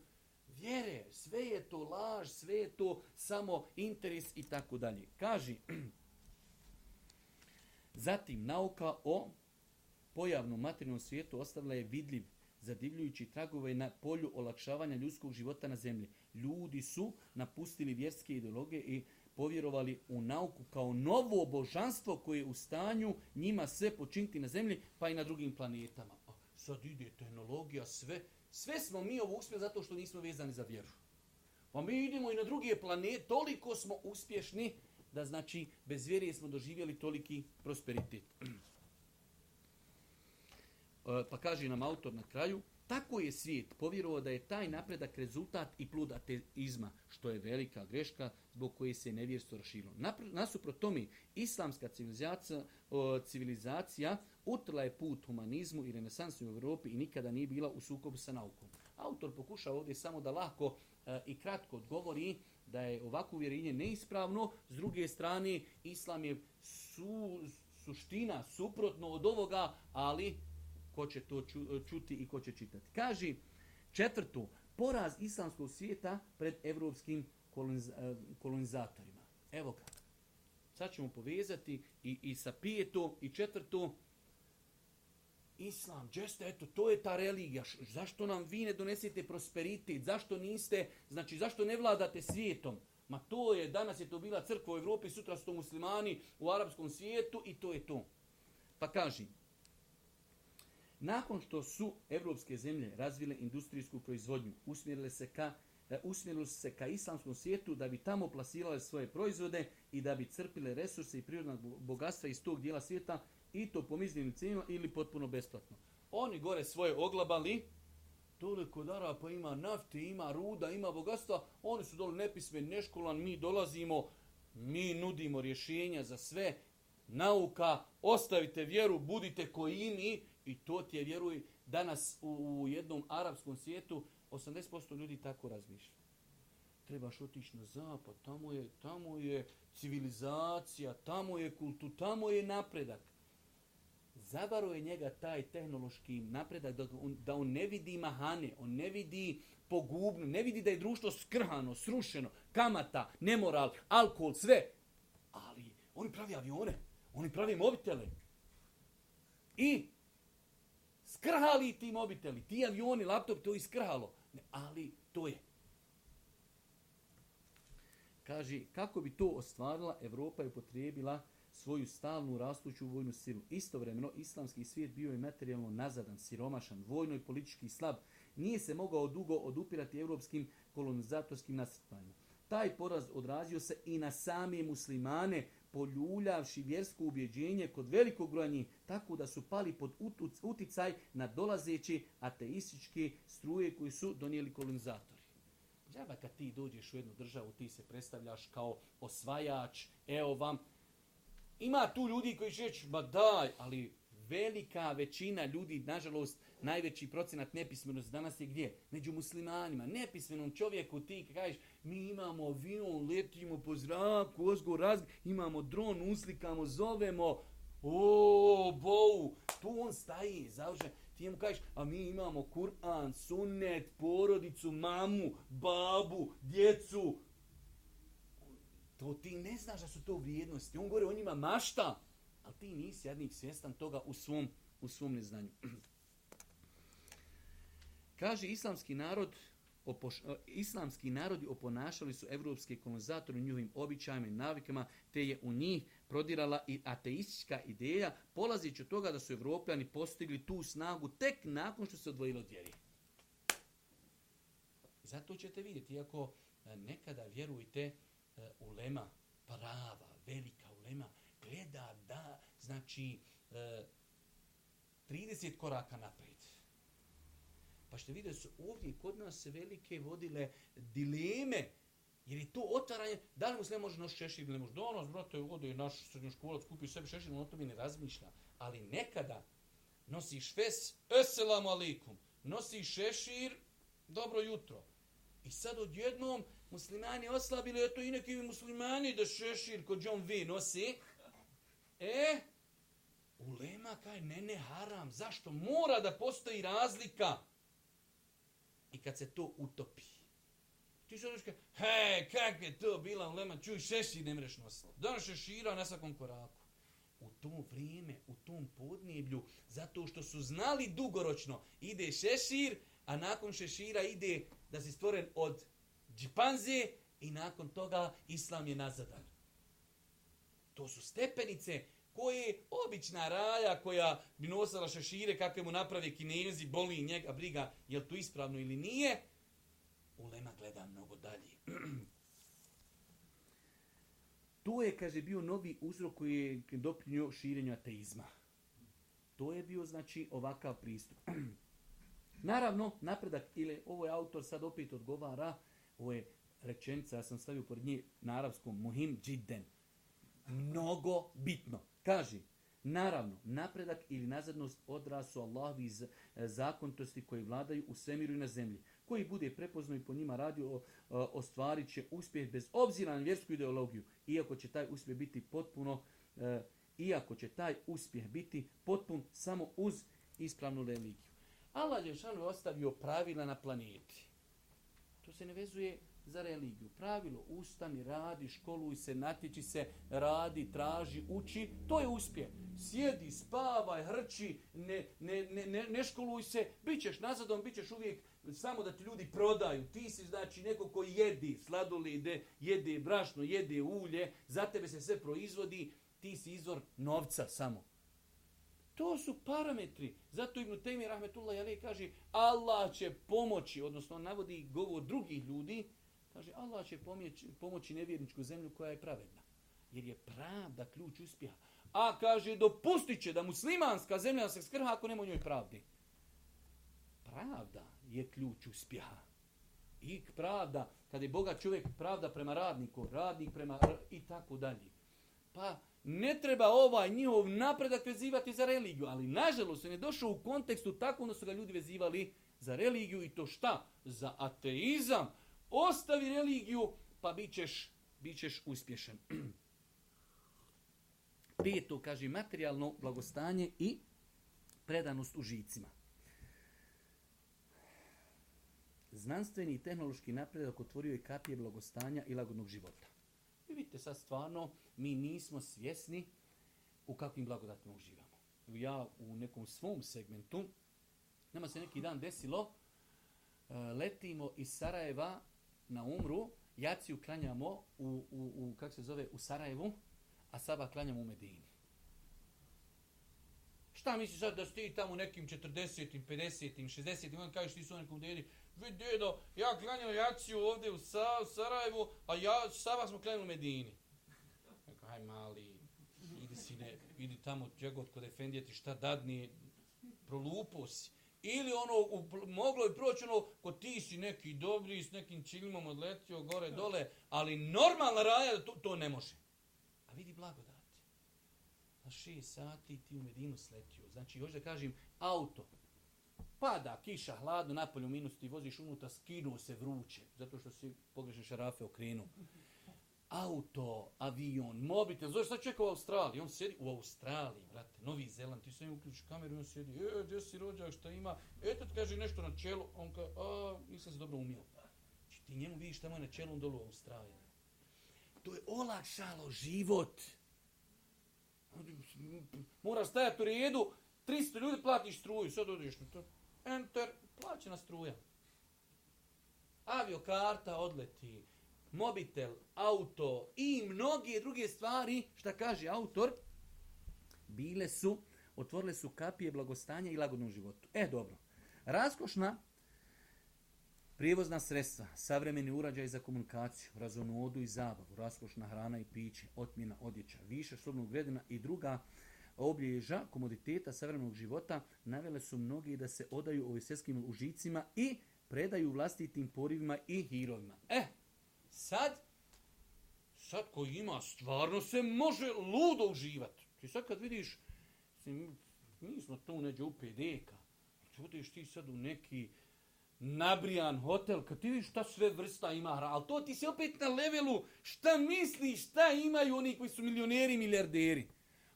vjere, sve je to laž, sve je to samo interes i tako dalje. Kaži, zatim nauka o pojavnom materijalnom svijetu ostavila je vidljiv, zadivljujući tragove na polju olakšavanja ljudskog života na zemlji. Ljudi su napustili vjerske ideologe i povjerovali u nauku kao novo božanstvo koje je u stanju njima sve počiniti na zemlji pa i na drugim planetama. sad ide tehnologija, sve. Sve smo mi ovo uspjeli zato što nismo vezani za vjeru. Pa mi idemo i na druge planete, toliko smo uspješni da znači bez vjere smo doživjeli toliki prosperitet. E, pa kaže nam autor na kraju, tako je svijet povjerovao da je taj napredak rezultat i plud ateizma, što je velika greška zbog koje se nevjerstvo raširilo. Nasuprot tome, islamska civilizacija, civilizacija utrla je put humanizmu i renesansu u Europi i nikada nije bila u sukobu sa naukom. Autor pokušava ovdje samo da lako e, i kratko odgovori da je ovako uvjerenje neispravno, s druge strane islam je su, suština suprotno od ovoga, ali ko će to e, čuti i ko će čitati. Kaži četvrtu, poraz islamskog svijeta pred evropskim e, kolonizatorima. Evo ga. Sad ćemo povezati i, i sa pijetom i četvrtu. Islam, džeste, eto, to je ta religija. Zašto nam vi ne donesete prosperitet? Zašto niste, znači zašto ne vladate svijetom? Ma to je, danas je to bila crkva u Europi, sutra su to muslimani u arapskom svijetu i to je to. Pa kaži, nakon što su evropske zemlje razvile industrijsku proizvodnju, usmjerile se ka e, usmjerili se ka islamskom svijetu da bi tamo plasirale svoje proizvode i da bi crpile resurse i prirodna bogatstva iz tog dijela svijeta i to po miznim cijenima ili potpuno besplatno. Oni gore svoje oglabali, toliko dara pa ima nafte, ima ruda, ima bogatstva, oni su dole nepisve neškolan, mi dolazimo, mi nudimo rješenja za sve, nauka, ostavite vjeru, budite koji mi, i to ti je, vjeruj, danas u, jednom arapskom svijetu 80% ljudi tako razmišlja. Trebaš otići na zapad, tamo je, tamo je civilizacija, tamo je kultu, tamo je napredak. je njega taj tehnološki napredak da on, ne vidi mahane, on ne vidi pogubno, ne vidi da je društvo skrhano, srušeno, kamata, nemoral, alkohol, sve. Ali oni pravi avione, oni pravi mobitele. I Skrhali ti mobiteli, ti avioni, laptop, to iskrhalo. Ne, ali to je. Kaže, kako bi to ostvarila, Evropa je upotrijebila svoju stalnu rastuću vojnu silu. Istovremeno, islamski svijet bio je materijalno nazadan, siromašan, vojno i politički slab. Nije se mogao dugo odupirati europskim kolonizatorskim nasrpanjima. Taj poraz odrazio se i na same muslimane poljuljavši vjersko ubjeđenje kod velikog broja tako da su pali pod uticaj na dolazeći ateističke struje koji su donijeli kolonizatori. Džaba kad ti dođeš u jednu državu, ti se predstavljaš kao osvajač, evo vam. Ima tu ljudi koji će reći, ma daj, ali velika većina ljudi, nažalost, najveći procenat nepismenosti danas je gdje? Među muslimanima, nepismenom čovjeku ti kažeš, mi imamo avion, letimo po zraku, ozgo imamo dron, uslikamo, zovemo, o, bou. tu on staje, završen. Ti mu kažeš, a mi imamo Kur'an, sunnet, porodicu, mamu, babu, djecu. To ti ne znaš da su to vrijednosti. On govori o njima mašta, ali ti nisi jadnik svjestan toga u svom, u svom neznanju. Kaže islamski narod, E, islamski narodi oponašali su evropske kolonizatore u njihovim običajima i navikama, te je u njih prodirala i ateistička ideja, polazići od toga da su evropljani postigli tu snagu tek nakon što se odvojilo od vjeri. Zato ćete vidjeti, iako e, nekada vjerujte e, ulema, prava, velika ulema, gleda da, znači, 30 koraka naprijed. Pa što vidjeti su ovdje kod nas se velike vodile dileme. Jer je to otvaranje, da li mu se može nositi šešir ili ne može. Donos, brate, ovdje je naš srednjoškolac, kupio sebi šešir, on to mi ne razmišlja. Ali nekada nosiš fes, eselamu alikum, nosiš šešir, dobro jutro. I sad odjednom muslimani oslabili, eto i neki muslimani da šešir kod John V nosi. E, ulema kaj, ne, ne, haram, zašto? Mora da postoji razlika i kad se to utopi. Ti što hej, kak je to bila ulema, čuj, šešir ne mreš nositi. Danas šešira na svakom koraku. U to vrijeme, u tom podnijeblju, zato što su znali dugoročno, ide šešir, a nakon šešira ide da si stvoren od džipanze i nakon toga islam je nazadan. To su stepenice koje obična raja koja bi nosila šešire kakve mu naprave kinezi, boli njega, briga je to ispravno ili nije, Ulema gleda mnogo dalje. To je, kaže, bio novi uzrok koji je doprinio širenju ateizma. To je bio, znači, ovakav pristup. Naravno, napredak, ili ovo je autor sad opet odgovara, ovo je rečenica, ja sam stavio pored nje na arapskom, muhim džiden. Mnogo bitno. Kaži, naravno, napredak ili nazadnost odrasu iz e, zakontosti koji vladaju u svemiru i na zemlji. Koji bude prepoznao i po njima radio, e, ostvarit će uspjeh bez obzira na vjersku ideologiju, iako će taj uspjeh biti potpuno, e, iako će taj uspjeh biti potpun samo uz ispravnu religiju. Allah je ostavio pravila na planeti. To se ne vezuje za religiju. Pravilo, ustani, radi, školuj se, natječi se, radi, traži, uči. To je uspjeh. Sjedi, spavaj, hrči, ne, ne, ne, ne školuj se. ćeš nazadom, ćeš uvijek samo da ti ljudi prodaju. Ti si znači neko koji jedi sladolide, jede brašno, jede ulje. Za tebe se sve proizvodi. Ti si izvor novca samo. To su parametri. Zato Ibn Taymi Rahmetullah Jalej kaže Allah će pomoći, odnosno navodi govor drugih ljudi, Kaže, Allah će pomoći nevjerničku zemlju koja je pravedna. Jer je pravda ključ uspjeha. A kaže, dopustit će da muslimanska zemlja se skrha ako nema u njoj pravdi. Pravda je ključ uspjeha. I pravda, kada je Boga čovjek, pravda prema radniku, radnik prema i tako dalje. Pa ne treba ovaj njihov napredak vezivati za religiju, ali nažalost on je došao u kontekstu tako da su ga ljudi vezivali za religiju i to šta? Za ateizam, Ostavi religiju, pa bit ćeš, bit ćeš uspješen. Peto, kaže, materijalno blagostanje i predanost užicima. Znanstveni i tehnološki napredak otvorio je kapije blagostanja i lagodnog života. I vidite sad stvarno, mi nismo svjesni u kakvim blagodatima uživamo. Ja u nekom svom segmentu, nama se neki dan desilo, e, letimo iz Sarajeva na umru, jaciju klanjamo u, u, u kak se zove, u Sarajevu, a saba klanjamo u Medini. Šta misliš sad da si ti tamo nekim 40-im, 50-im, 60-im, on kažeš ti su nekom dedi, vi dedo, ja klanjam jaciju ovdje u, Sa, Sarajevu, a ja saba smo klanjali u Medini. Rekao, aj mali, idi, si ne, idi tamo džegot kod šta dadni, prolupo si. Ili ono, moglo je proći ono, ko ti si neki dobri, s nekim čilmom odletio gore dole, ali normalna raja to, to ne može. A vidi blagodati. Na šest sati ti u Medinu sletio. Znači, još da kažem, auto. Pada, kiša, hladno, napolju minus, ti voziš unutra, skinuo se vruće. Zato što si pogrešno šarafe okrenuo. Mhm auto, avion, mobitel, zoveš šta čeka u Australiji? On sjedi u Australiji, brate, Novi Zeland, ti sam im uključi kameru on sjedi, e, gdje si rođak, šta ima, eto kaže nešto na čelu, on kaže, a, nisam se dobro umio. Znači, ti njemu vidiš šta mu na čelu, on dolu u Australiji. To je olakšalo život. Moraš stajati u redu, 300 ljudi platiš struju, sad odiš, na to. Enter, plaćena struja. Avio karta odleti, mobitel, auto i mnoge druge stvari, šta kaže autor, bile su, otvorile su kapije blagostanja i lagodnom životu. E, dobro. Raskošna prijevozna sredstva, savremeni urađaj za komunikaciju, razonodu i zabavu, raskošna hrana i piće, otmjena odjeća, više slobnog vredina i druga obježa komoditeta savremenog života navele su mnogi da se odaju ovim užicima i predaju vlastitim porivima i hirovima. E, Sad, sad koji ima, stvarno se može ludo uživati. Ti sad kad vidiš, mi smo tu neđe u PDK, odeš ti sad u neki nabrijan hotel, kad ti vidiš šta sve vrsta ima ali to ti se opet na levelu šta misliš, šta imaju oni koji su milioneri, milijarderi.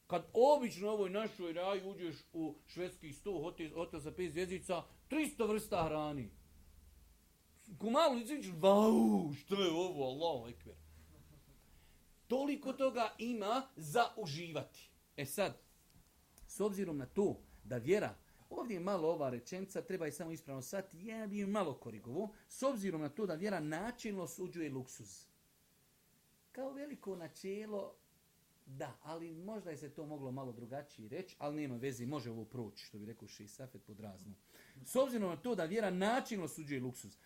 Kad obično ovoj našoj raju uđeš u švedski 100 hotel, hotel za 5 zvjezdica, 300 vrsta hrani. Ko malo vau, što je ovo, Allahu ekber. Toliko toga ima za uživati. E sad, s obzirom na to da vjera, ovdje je malo ova rečenica, treba je samo ispravno sati, ja bi je malo korigovo, s obzirom na to da vjera načelno suđuje luksuz. Kao veliko načelo, da, ali možda je se to moglo malo drugačije reći, ali nema veze, može ovo proći, što bi rekao Šisafet pod razno. S obzirom na to da vjera načelno suđuje luksuz,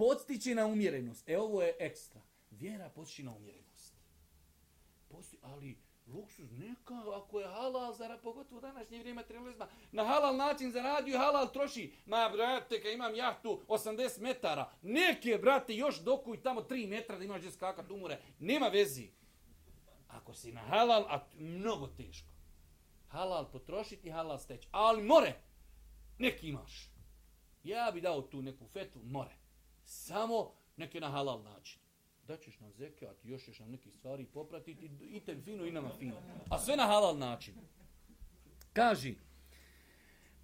podstiči na umjerenost. E ovo je ekstra. Vjera podstiči na umjerenost. Posti, ali luksuz neka, ako je halal, zara, pogotovo današnje vrijeme terorizma, na halal način zaradio halal troši. Ma, brate, kad imam jahtu 80 metara, neke, brate, još dokuj tamo 3 metra da imaš gdje skakat umore. Nema vezi. Ako si na halal, a mnogo teško. Halal potrošiti, halal steći. Ali more, neki imaš. Ja bi dao tu neku fetu, more. Samo neke na halal način. Da ćeš nam zekat, još ćeš nam nekih stvari popratiti i te fino i nama fino. A sve na halal način. Kaži,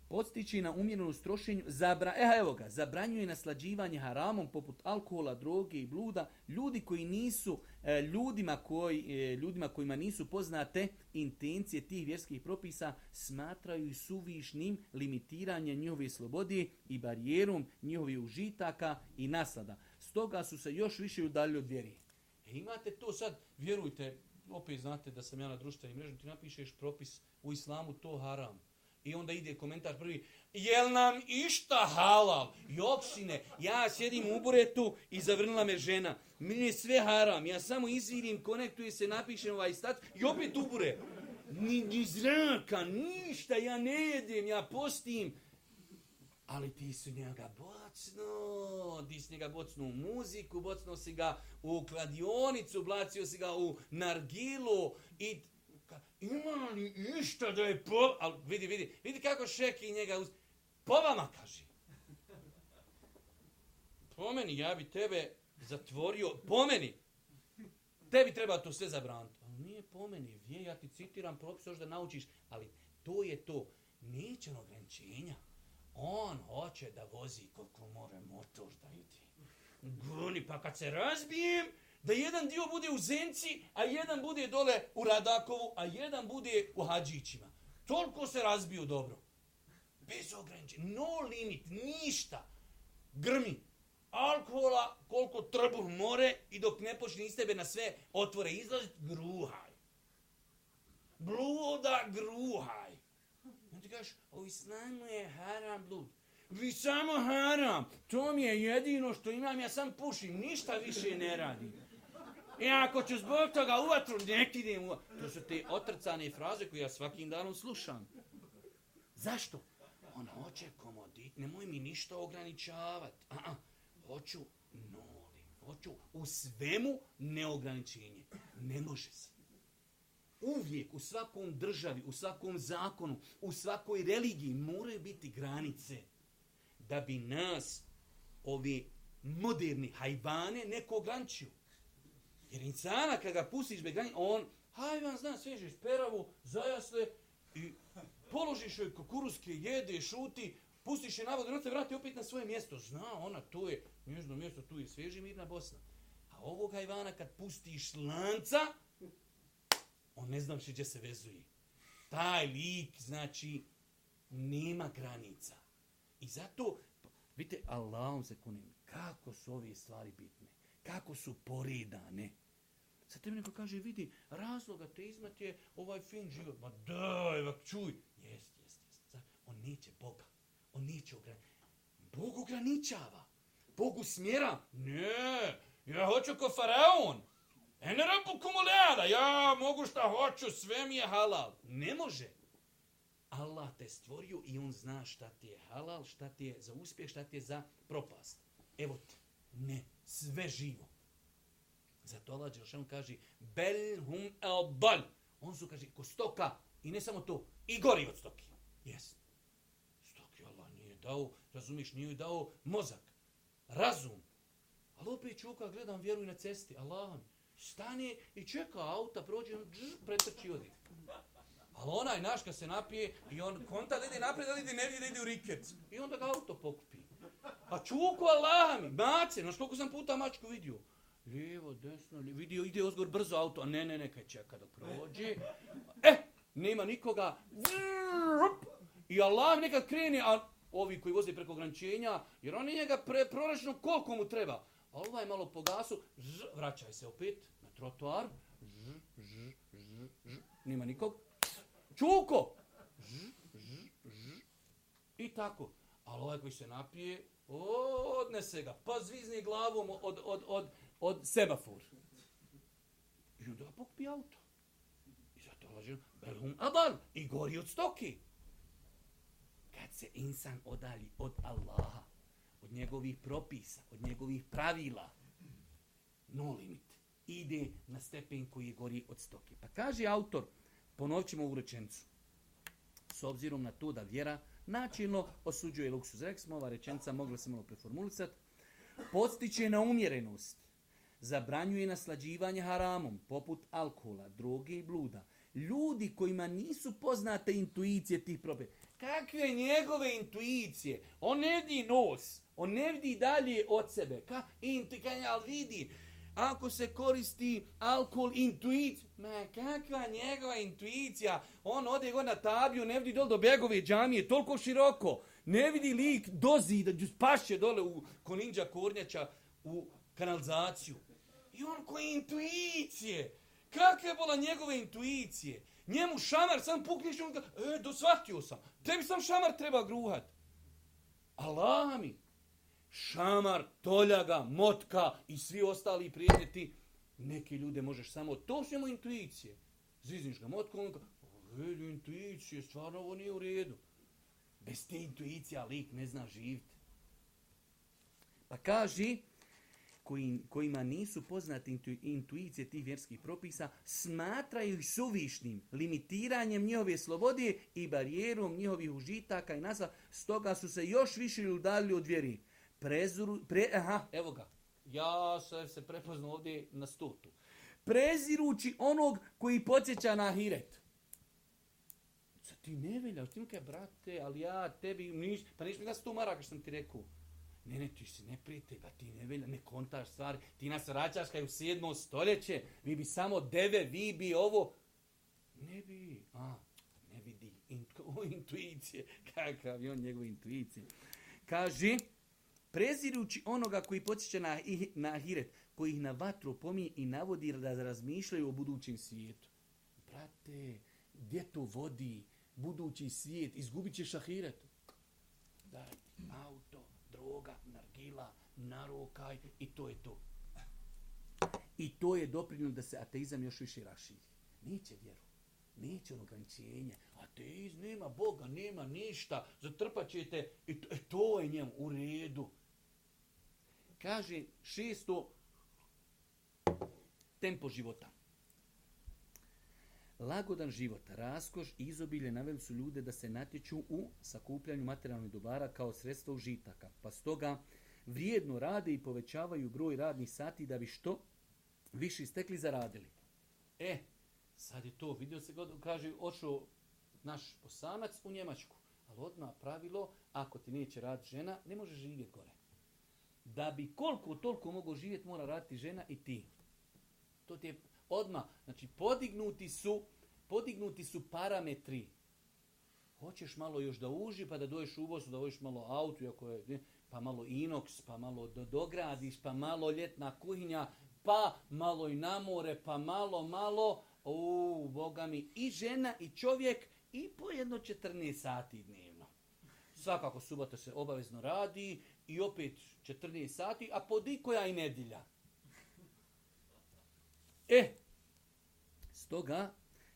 Podstići na umjerenu strošenju, zabra, e, evo ga, zabranjuje naslađivanje haramom poput alkohola, droge i bluda. Ljudi koji nisu, e, ljudima, koji, e, ljudima kojima nisu poznate intencije tih vjerskih propisa smatraju suvišnim limitiranje njihove slobode i barijerom njihovih užitaka i nasada. Stoga su se još više udaljili od vjeri. imate to sad, vjerujte, opet znate da sam ja na društvenim mrežama, ti napišeš propis u islamu to haram i onda ide komentar prvi, jel nam išta halal? Jopsine, ja sjedim u buretu i zavrnila me žena. Meni je sve haram, ja samo izvidim, konektuje se, napišem ovaj stat i opet bure Ni, ni zraka, ništa, ja ne jedem, ja postim. Ali ti su njega bocno, ti su njega bocno u muziku, bocno si ga u kladionicu, blacio si ga u nargilu i ima li ništa da je po... Ali vidi, vidi, vidi kako šeki njega uz... Po vama, kaže. Po meni, ja bi tebe zatvorio, po meni. Tebi treba to sve zabraniti. Ali nije po meni, ja ti citiram propis još da naučiš, ali to je to. Neće ograničenja. On hoće da vozi koliko more motor da ide. pa kad se razbijem, da jedan dio bude u Zenci, a jedan bude dole u Radakovu, a jedan bude u Hadžićima. Toliko se razbiju dobro. Bez ograničenja. No limit. Ništa. Grmi. Alkohola koliko trbu more i dok ne počne iz tebe na sve otvore izlazit, gruhaj. Bluda gruhaj. ti kažeš, islamu je haram blud. Vi samo haram. To mi je jedino što imam, ja sam pušim. Ništa više ne radim. I e, ako ću zbog toga u vatru, nek idem u To su te otrcane fraze koje ja svakim danom slušam. Zašto? On hoće komodit, nemoj mi ništa ograničavati. A Hoću noli, hoću u svemu neograničenje. Ne može se. Uvijek, u svakom državi, u svakom zakonu, u svakoj religiji moraju biti granice. Da bi nas, ovi moderni hajbane, neko ograničio. Jer insana kada ga pustiš on vam zna, svežeš peravu, zajasle i položiš joj kukuruske, jede, šuti, pustiš je na vodu, se vrati opet na svoje mjesto. Zna ona, to je nježno mjesto, tu je svježi mirna Bosna. A ovog hajvana kad pustiš lanca, on ne znam gdje se vezuje. Taj lik, znači, nema granica. I zato, vidite, Allahom se kunim, kako su ove stvari bitne, kako su poredane. Sad mi neko kaže, vidi, razlog ateizma ti je ovaj fin život. Ma daj, čuj. Jest, jest, jest. On neće Boga. On neće ograničava. Bog ograničava. Bog usmjera. Ne, ja hoću ko faraon. E, ne rabu kumulada, ja mogu šta hoću, sve mi je halal. Ne može. Allah te stvorio i on zna šta ti je halal, šta ti je za uspjeh, šta ti je za propast. Evo ti, ne, sve živo. Zato Allah Đelšanu kaže Bel hum bal. On su, kaže, ko stoka. I ne samo to, i gori od stoki. Jes. Stoki Allah nije dao, razumiš, nije dao mozak, razum. Ali opet čuka, gledam, vjeruj na cesti. Allah stane i čeka auta, prođe, pretrči i odi. Ali onaj naš kad se napije i on konta da ide naprijed, ali ide ne da ide u rikec. I onda ga auto pokupi. A pa čuku Allah mi, mace, znaš koliko sam puta mačku vidio lijevo, desno, vidio ide ozgor brzo auto, a ne, ne, neka čeka dok prođe. E, nema nikoga, i Allah nekad kreni, a ovi koji voze preko ograničenja, jer on njega ga koliko mu treba. A ovaj malo po gasu, vraćaj se opet na trotoar, nema nikog, čuko, i tako. Ali ovaj koji se napije, odnese ga, pa zvizni glavom od, od, od od semafor. I onda pokupi auto. I zato lažem, adal, i gori od stoki. Kad se insan odali od Allaha, od njegovih propisa, od njegovih pravila, no limit, ide na stepen koji je gori od stoke. Pa kaže autor, ponovit ćemo u rečencu, s obzirom na to da vjera načinno osuđuje luksuz. Rekli smo, ova rečenca mogla se malo preformulisati, podstiče na umjerenost zabranjuje naslađivanje haramom, poput alkohola, droge i bluda. Ljudi kojima nisu poznate intuicije tih probe. Kakve njegove intuicije? On ne vidi nos, on ne vidi dalje od sebe. Ka, intu, ali vidi, ako se koristi alkohol, intuicija, ma kakva njegova intuicija, on ode god na tabiju, ne vidi dol do begove džamije, toliko široko, ne vidi lik do zida, paše dole u koninđa kornjača u kanalizaciju. I on intuicije. Kakve je bila njegove intuicije? Njemu šamar, sam pukniš, on ga, e, dosvatio sam. Tebi sam šamar treba gruhat. Allah mi. Šamar, toljaga, motka i svi ostali prijeti. Neki ljude možeš samo, to su njemu intuicije. Zizniš ga motkom, on ga, e, intuicije, stvarno ovo nije u redu. Bez te intuicija lik ne zna živjeti. Pa kaži, kojima nisu poznati intuicije tih vjerskih propisa, smatraju ih suvišnim, limitiranjem njihove slobode i barijerom njihovih užitaka i nazva. stoga su se još više udaljili od vjeri. Prezuru, pre, aha, evo ga, ja se, se prepoznao ovdje na stotu. Prezirući onog koji podsjeća na hiret. Sad ti ne velja, ti brate, ali ja tebi, niš, pa niš mi da sto maraka što sam ti rekao. Ne, ne, ti si neprijatelj, pa ti ne, velja, ne kontaš stvari. Ti nas vraćaš kaj u sedmo stoljeće, vi bi samo deve, vi bi ovo. Ne bi, a, ne vidi. Intu, intuicije, kakav je on njegov intuicije. Kaži, prezirući onoga koji podsjeća na, na hiret, koji ih na vatru pomije i navodi da razmišljaju o budućem svijetu. Brate, gdje to vodi budući svijet? Izgubit ćeš ahiret. Da, Boga, nargila, narokaj i to je to. I to je doprinjeno da se ateizam još više raširi. Neće vjeru. Neće ono ograničenje. Ateiz, nema Boga, nema ništa. Zatrpat ćete. I e, to, je njemu u redu. Kaže šesto tempo života. Lagodan život, raskoš i izobilje naveli su ljude da se natječu u sakupljanju materijalnih dobara kao sredstva užitaka. Pa stoga vrijedno rade i povećavaju broj radnih sati da bi što više istekli zaradili. E, sad je to, vidio se, kaže, ošao naš osamac u Njemačku. Ali odmah pravilo, ako ti neće raditi žena, ne može živjeti gore. Da bi koliko toliko mogao živjeti, mora raditi žena i ti. To ti je odmah. Znači, podignuti su, podignuti su parametri. Hoćeš malo još da uži, pa da doješ u da dojiš malo auto, iako je, pa malo inoks, pa malo dogradiš, pa malo ljetna kuhinja, pa malo i na pa malo, malo. U, boga mi, i žena i čovjek i po jedno 14 sati dnevno. Svakako subota se obavezno radi i opet 14 sati, a koja i nedilja. E, stoga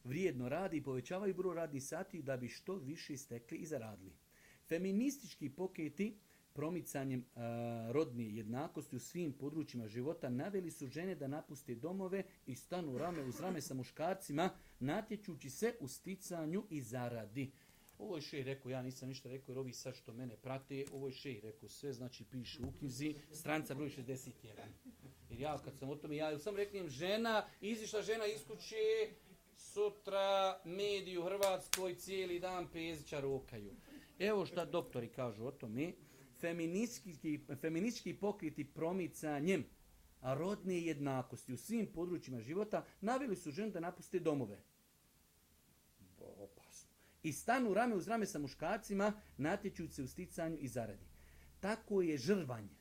vrijedno radi i povećavaju broj radnih sati da bi što više stekli i zaradili. Feministički poketi promicanjem e, rodne jednakosti u svim područjima života naveli su žene da napuste domove i stanu rame uz rame sa muškarcima natječući se u sticanju i zaradi. Ovo je šej rekao, ja nisam ništa rekao jer ovi sad što mene prate, ovo je šej rekao, sve znači piše u knjizi, stranca broj 61. Jer ja kad sam o tome, ja sam reknem žena, izišla žena iz kuće, sutra mediju Hrvatskoj cijeli dan pezića rukaju. Evo šta doktori kažu o tome. Feministički, feministički pokriti promicanjem rodne jednakosti u svim područjima života naveli su ženu da napuste domove. Opasno. I stanu rame uz rame sa muškacima, natječujući se u sticanju i zaradi. Tako je žrvanje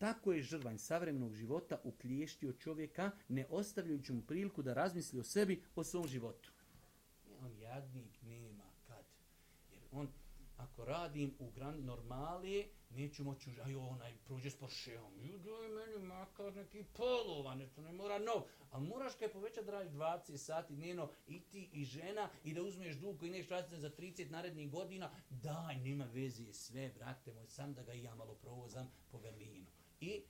tako je žrvanj savremenog života uklještio čovjeka, ne ostavljajući mu priliku da razmisli o sebi, o svom životu. E, on jadnik nema kad. Jer on, ako radim u gran normali, neću moći Ajo, onaj, prođe s Porscheom. daj meni makar neki polovan, nešto ne mora nov. Ali moraš kaj povećati da radiš 20 sati dnevno i ti i žena i da uzmeš dug koji neš raditi za 30 narednih godina. Daj, nema veze sve, brate moj, sam da ga i ja malo provozam po Berlinu. I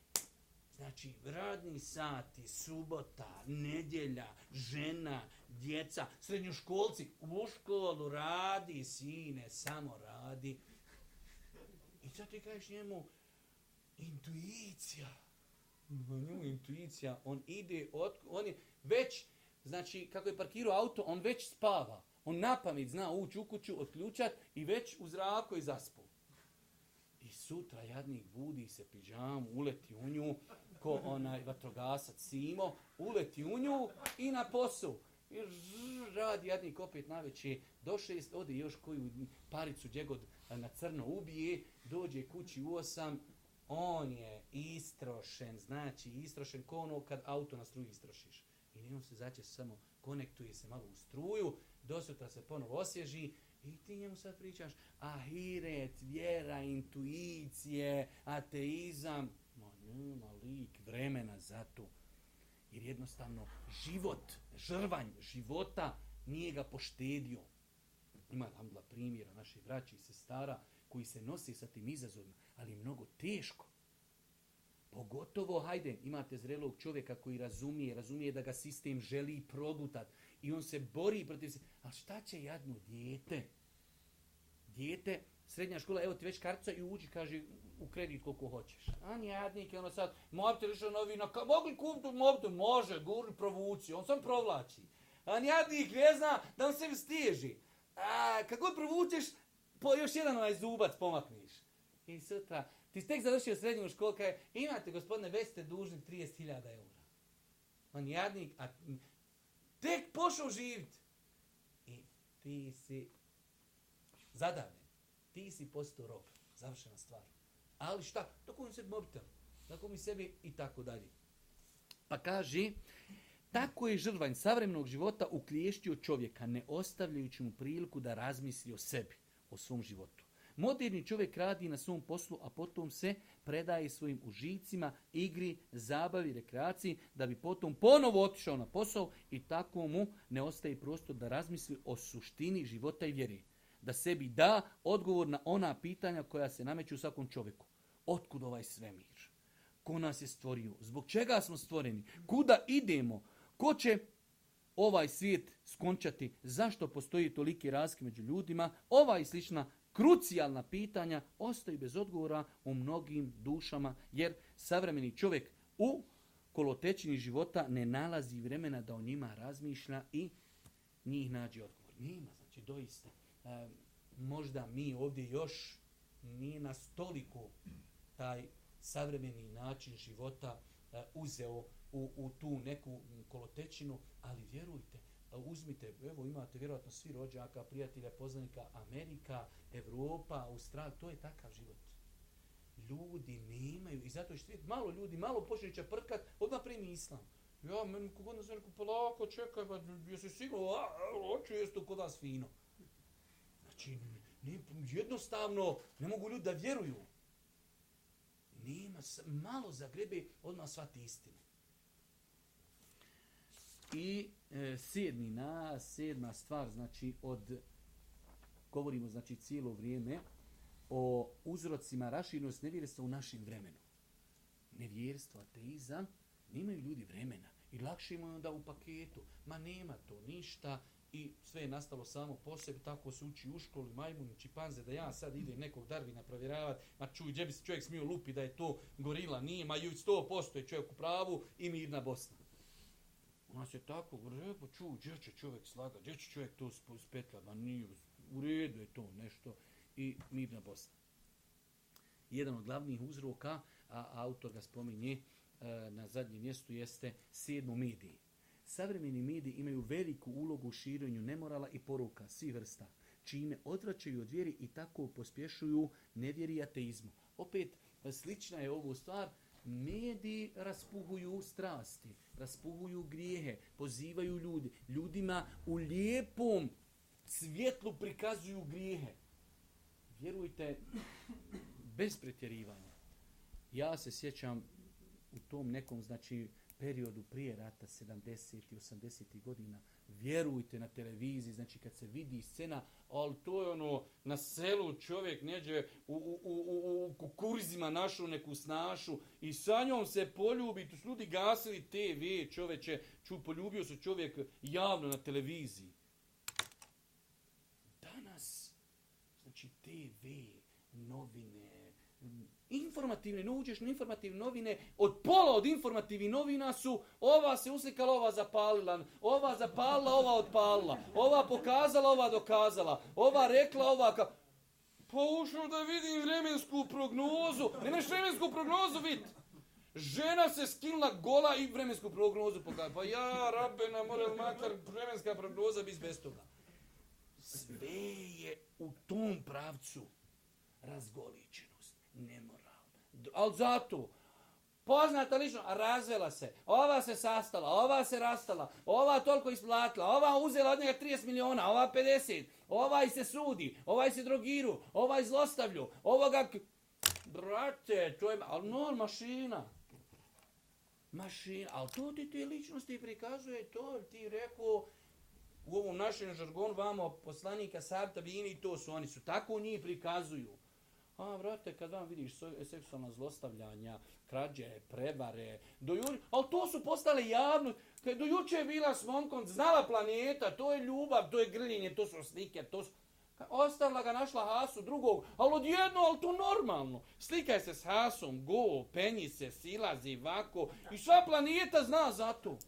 Znači, radni sati, subota, nedjelja, žena, djeca, srednjoškolci, u školu radi, sine, samo radi. I sad ti kažeš njemu, intuicija. Nju intuicija, on ide, od, on je već, znači, kako je parkirao auto, on već spava. On na zna ući u kuću, otključat i već u zraku je zaspu. Sutra jadnik budi se piđamu, uleti u nju, ko onaj vatrogasac Simo, uleti u nju i na posu. I radi jadnik opet na veći do šest, ode još koju paricu djegod na crno ubije, dođe kući u osam, on je istrošen, znači istrošen ko ono kad auto na struji istrošiš. I on se zaće, samo, konektuje se malo u struju, do sutra se ponovo osježi, i ti njemu sad pričaš ahiret, vjera, intuicije, ateizam. Ma nema lik vremena za to. Jer jednostavno život, žrvanj života nije ga poštedio. Ima dva primjera naših braća i sestara koji se nosi sa tim izazovima, ali mnogo teško. Pogotovo, hajde, imate zrelog čovjeka koji razumije, razumije da ga sistem želi probutat, i on se bori protiv se. Ali šta će jadno dijete? Dijete, srednja škola, evo ti već kartica i uđi, kaže, u kredit koliko hoćeš. A jadnik je ono sad, mobitel išao novina, ka, mogli kupiti mobtu? Može, gurni, provuci, on sam provlači. A jadnik ne zna da on se stiži. A kako provučeš, po, još jedan onaj zubac pomakniš. I sutra, ti si tek završio srednju školu, kaže, imate gospodine, već ste dužni 30.000 eura. On jadnik, a Tek pošao živit. I ti si zadavljen. Ti si postao rob. Završena stvar. Ali šta? Tako mi se mobitel. Tako mi sebi i tako dalje. Pa kaži, tako je žrvanj savremenog života ukliještio čovjeka, ne ostavljajući mu priliku da razmisli o sebi, o svom životu. Moderni čovjek radi na svom poslu, a potom se predaje svojim užicima, igri, zabavi, rekreaciji, da bi potom ponovo otišao na posao i tako mu ne ostaje prostor da razmisli o suštini života i vjeri. Da sebi da odgovor na ona pitanja koja se nameću svakom čovjeku. Otkud ovaj svemir? Ko nas je stvorio? Zbog čega smo stvoreni? Kuda idemo? Ko će ovaj svijet skončati? Zašto postoji toliki razlik među ljudima? Ova i slična krucijalna pitanja ostaju bez odgovora u mnogim dušama, jer savremeni čovjek u kolotečini života ne nalazi vremena da o njima razmišlja i njih nađe odgovor. Nema, znači doista. E, možda mi ovdje još nije nas toliko taj savremeni način života e, uzeo u, u tu neku kolotečinu, ali vjerujte, uzmite, evo imate vjerojatno svi rođaka, prijatelja, poznanika, Amerika, Evropa, Australija, to je takav život. Ljudi nemaju, i zato što malo ljudi, malo počne prkat, odmah primi islam. Ja, meni kogod nas polako, pa čekaj, pa jesi sigurno, a, hoću jest to kod vas fino. Znači, jednostavno, ne mogu ljudi da vjeruju. Nema, malo zagrebe, odmah shvati istinu. I E, sedmi na, sedma stvar, znači od, govorimo znači cijelo vrijeme, o uzrocima raširenosti nevjerstva u našem vremenu. Nevjerstvo, ateizam, nemaju ljudi vremena. I lakše imaju onda u paketu. Ma nema to ništa i sve je nastalo samo po sebi, tako se uči u školi, majmuni, panze, da ja sad idem nekog Darvina provjeravati, ma čuj, gdje bi se čovjek smio lupi da je to gorila, nije, ma ju 100% je čovjek u pravu i mirna Bosna. On se tako, rebo pa ču, gdje će čovjek slaga, gdje će čovjek to spetla ma nije, u redu je to nešto. I mirna Bosna. Jedan od glavnih uzroka, a autor ga spominje e, na zadnjem mjestu, jeste sedmo mediji. Savremeni mediji imaju veliku ulogu u širenju nemorala i poruka svih vrsta, čime odvraćaju od vjeri i tako pospješuju nevjeri i Opet, e, slična je ovu stvar, Mediji raspuhuju strasti, raspuhuju grijehe, pozivaju ljudi. Ljudima u lijepom svjetlu prikazuju grijehe. Vjerujte, bez pretjerivanja. Ja se sjećam u tom nekom, znači, periodu prije rata, 70. i 80. godina, Vjerujte na televiziji, znači kad se vidi scena, ali to je ono, na selu čovjek neđe u, u, našu neku snašu i sa njom se poljubi, tu su ljudi gasili TV čoveče, ču, poljubio se čovjek javno na televiziji. Danas, znači TV, novine, Informativne, ne uđeš na informativne novine, od pola od informativnih novina su ova se uslikala, ova zapalila, ova zapalila, ova odpalila, ova pokazala, ova dokazala, ova rekla, ova... Ka... Pa ušao da vidim vremensku prognozu. Nemaš vremensku prognozu vid. Žena se skinula gola i vremensku prognozu pokazala. Pa ja, rabena, moram makar vremenska prognoza bi bez toga. Sve je u tom pravcu razgoličenost. Nema ali zato, poznata lično, razvela se, ova se sastala, ova se rastala, ova toliko isplatila, ova uzela od njega 30 miliona, ova 50, ovaj se sudi, ovaj se drogiru, ovaj zlostavlju, ovoga... Brate, to je... Ali mašina. Mašina. Ali to ti te ličnosti prikazuje, to ti rekao u ovom našem žargonu vamo poslanika Sabta i to su oni su. Tako njih prikazuju. A, vrate, kad vam vidiš seksualna zlostavljanja, krađe, prevare, do juri, ali to su postale javno, kad do juče je bila s momkom, znala planeta, to je ljubav, to je grljenje, to su slike, to su... Ostavila ga, našla Hasu drugog, ali odjedno, ali to normalno. Slikaj se s Hasom, go, penji se, silazi, vako, i sva planeta zna za to.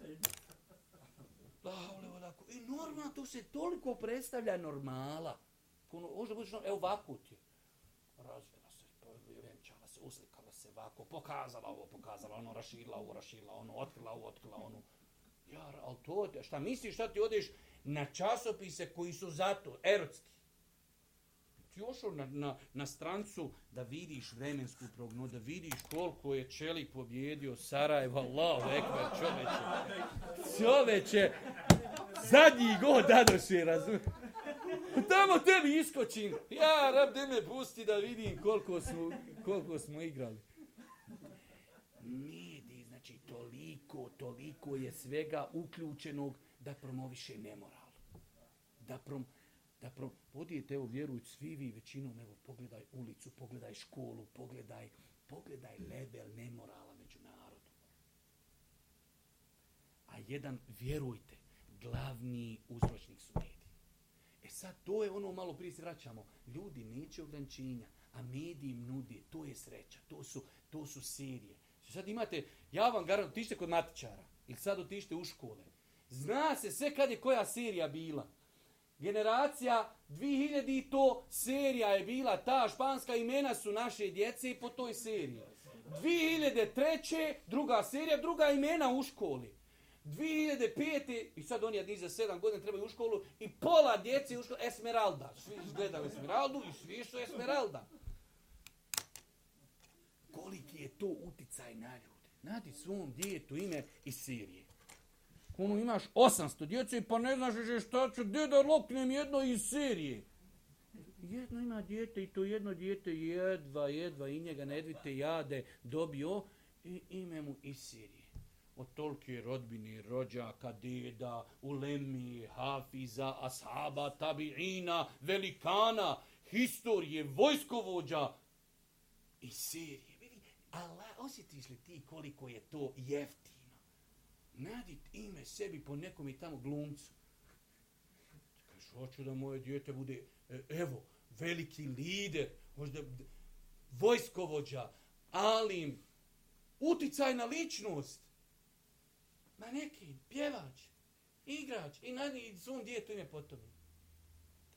I e, normalno, to se toliko predstavlja normala. Ono, evo vako ti Razvijela se, vjenčala se, uslikala se ovako, pokazala ovo, pokazala ono, raširila ovo, raširila ono, otkrila ovo, otkrila ono. Ja, ali to, šta misliš, šta ti odeš na časopise koji su zato, erotski. Ti još na, na, na, strancu da vidiš vremensku prognozu, da vidiš koliko je Čelik pobjedio Sarajeva, je ekber, čoveče. Čoveče, zadnji god se razumiješ? Tamo tebi iskočim. Ja, rab, de me pusti da vidim koliko smo, koliko smo igrali. Midi, znači toliko, toliko je svega uključenog da promoviše nemoral. Da prom, da pro, evo, vjerujući svi vi većinom, nego pogledaj ulicu, pogledaj školu, pogledaj, pogledaj level nemorala među narodom. A jedan, vjerujte, glavni uzročnik su sad, to je ono malo prije se vraćamo. Ljudi neće ograničenja, a mediji im nudi. To je sreća, to su, to su serije. Sad imate, ja vam garantujem, otište kod matičara ili sad otište u škole. Zna se sve kad je koja serija bila. Generacija 2000 i to serija je bila ta, španska imena su naše djece i po toj seriji. 2003. druga serija, druga imena u školi. 2005. i sad oni jedni za sedam godina trebaju u školu i pola djece u školu Esmeralda. Svi izgledaju Esmeraldu i svi su Esmeralda. Koliki je to uticaj na ljude? Nadi svom djetu ime iz Sirije. Ono imaš 800 djece i pa ne znaš šta ću, gdje da loknem jedno iz Sirije. Jedno ima dijete i to jedno dijete jedva, jedva i njega Nedvite jade dobio i ime mu iz Sirije od tolke rodbini, rođaka, deda, ulemi, hafiza, ashaba, tabiina, velikana, historije, vojskovođa i Sirije. Vidi, Allah, osjetiš li ti koliko je to jeftino? Nadit ime sebi po nekom i tamo glumcu. Kažeš, hoću da moje dijete bude, e, evo, veliki lider, možda vojskovođa, alim, uticaj na ličnost manekin, pjevač, igrač i nadi zun djetu ime potovi.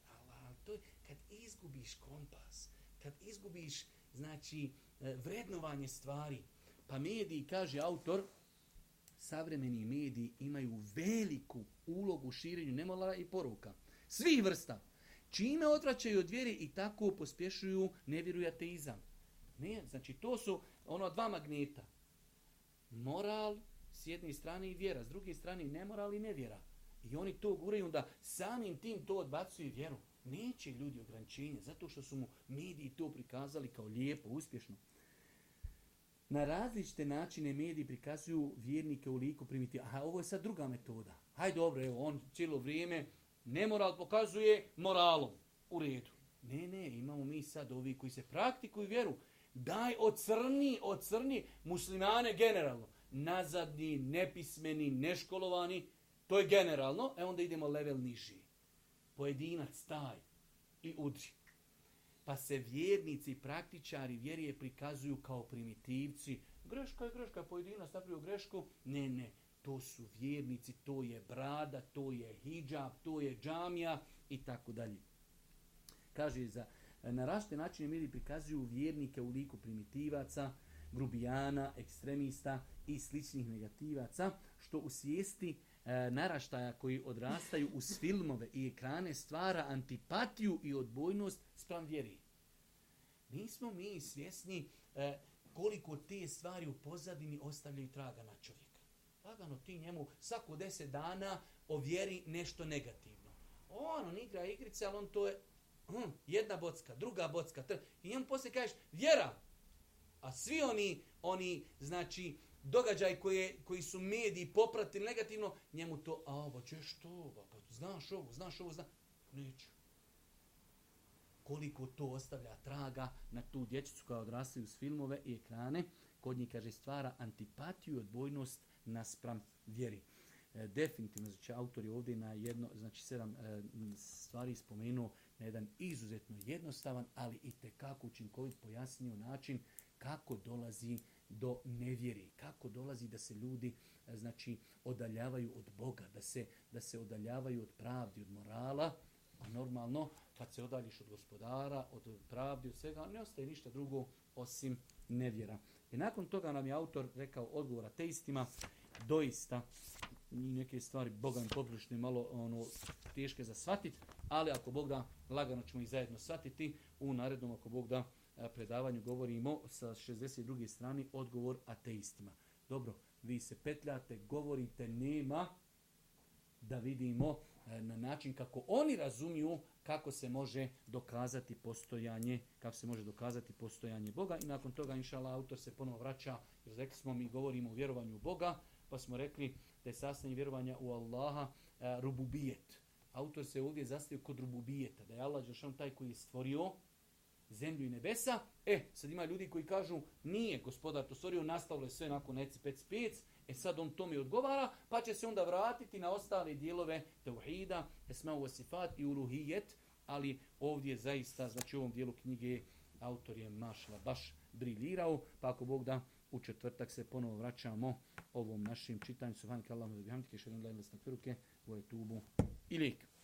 tome to je kad izgubiš kompas, kad izgubiš znači e, vrednovanje stvari, pa mediji, kaže autor, savremeni mediji imaju veliku ulogu u širenju nemolara i poruka. Svih vrsta. Čime odvraćaju od vjeri i tako pospješuju nevjeru Ne, znači to su ono dva magneta. Moral s jedne strane i vjera, s druge strane i nemoral i nevjera. I oni to guraju da samim tim to odbacuju vjeru. Neće ljudi ograničenje, zato što su mu mediji to prikazali kao lijepo, uspješno. Na različite načine mediji prikazuju vjernike u liku primiti. A ovo je sad druga metoda. Haj dobro, evo, on cijelo vrijeme nemoral pokazuje moralom. U redu. Ne, ne, imamo mi sad ovi koji se praktikuju vjeru. Daj, ocrni, ocrni muslimane generalno nazadni, nepismeni, neškolovani. To je generalno. E onda idemo level niži. Pojedinac, taj. I udri. Pa se vjernici, praktičari vjerije prikazuju kao primitivci. Greška je greška, pojedinac napravio grešku. Ne, ne, to su vjernici, to je brada, to je hijab, to je džamija i tako dalje. Kaže, za, na raste načine mi prikazuju vjernike u liku primitivaca, grubijana, ekstremista i sličnih negativaca, što u svijesti e, naraštaja koji odrastaju uz filmove i ekrane stvara antipatiju i odbojnost sprem vjeri. Nismo mi svjesni e, koliko te stvari u pozadini ostavljaju traga na čovjeka. Lagano ti njemu svako deset dana ovjeri nešto negativno. On, on igra igrice, ali on to je hm, jedna bocka, druga bocka. I njemu poslije kažeš, vjera, a svi oni, oni znači, događaj koji su mediji popratili negativno, njemu to, a, pa ćeš to, pa znaš ovo, znaš ovo, znaš, neću. Koliko to ostavlja traga na tu dječicu koja odrasli uz filmove i ekrane, kod njih, kaže, stvara antipatiju i odbojnost naspram vjeri. E, definitivno, znači, autor je ovdje na jedno, znači, sedam e, stvari spomenuo na jedan izuzetno jednostavan, ali i tekako učinkovit pojasnio način kako dolazi do nevjeri, kako dolazi da se ljudi e, znači odaljavaju od Boga, da se, da se odaljavaju od pravdi, od morala, a normalno kad se odaljiš od gospodara, od pravdi, od svega, ne ostaje ništa drugo osim nevjera. I nakon toga nam je autor rekao odgovor ateistima, doista neke stvari Boga im malo ono, teške za shvatiti, ali ako Bog da, lagano ćemo ih zajedno shvatiti u narednom ako Bog da E, predavanju govorimo sa 62. strani odgovor ateistima. Dobro, vi se petljate, govorite, nema da vidimo e, na način kako oni razumiju kako se može dokazati postojanje, kako se može dokazati postojanje Boga i nakon toga inshallah autor se ponovo vraća, jer rekli smo mi govorimo o vjerovanju u Boga, pa smo rekli da je sastavni vjerovanja u Allaha e, rububijet. Autor se ovdje zastavio kod rububijeta, da je Allah on taj koji je stvorio, zemlju i nebesa, e, sad ima ljudi koji kažu, nije gospodar to stvorio, nastavilo je sve nakon neci, pec pec, e sad on to mi odgovara, pa će se onda vratiti na ostale dijelove Teuhida, u asifat i Uluhijet, ali ovdje zaista, znači u ovom dijelu knjige, autor je mašla baš briljirao, pa ako Bog da, u četvrtak se ponovo vraćamo ovom našim čitanju. Subhanak Allahumma bihamdike, šedun la ilaha u anta,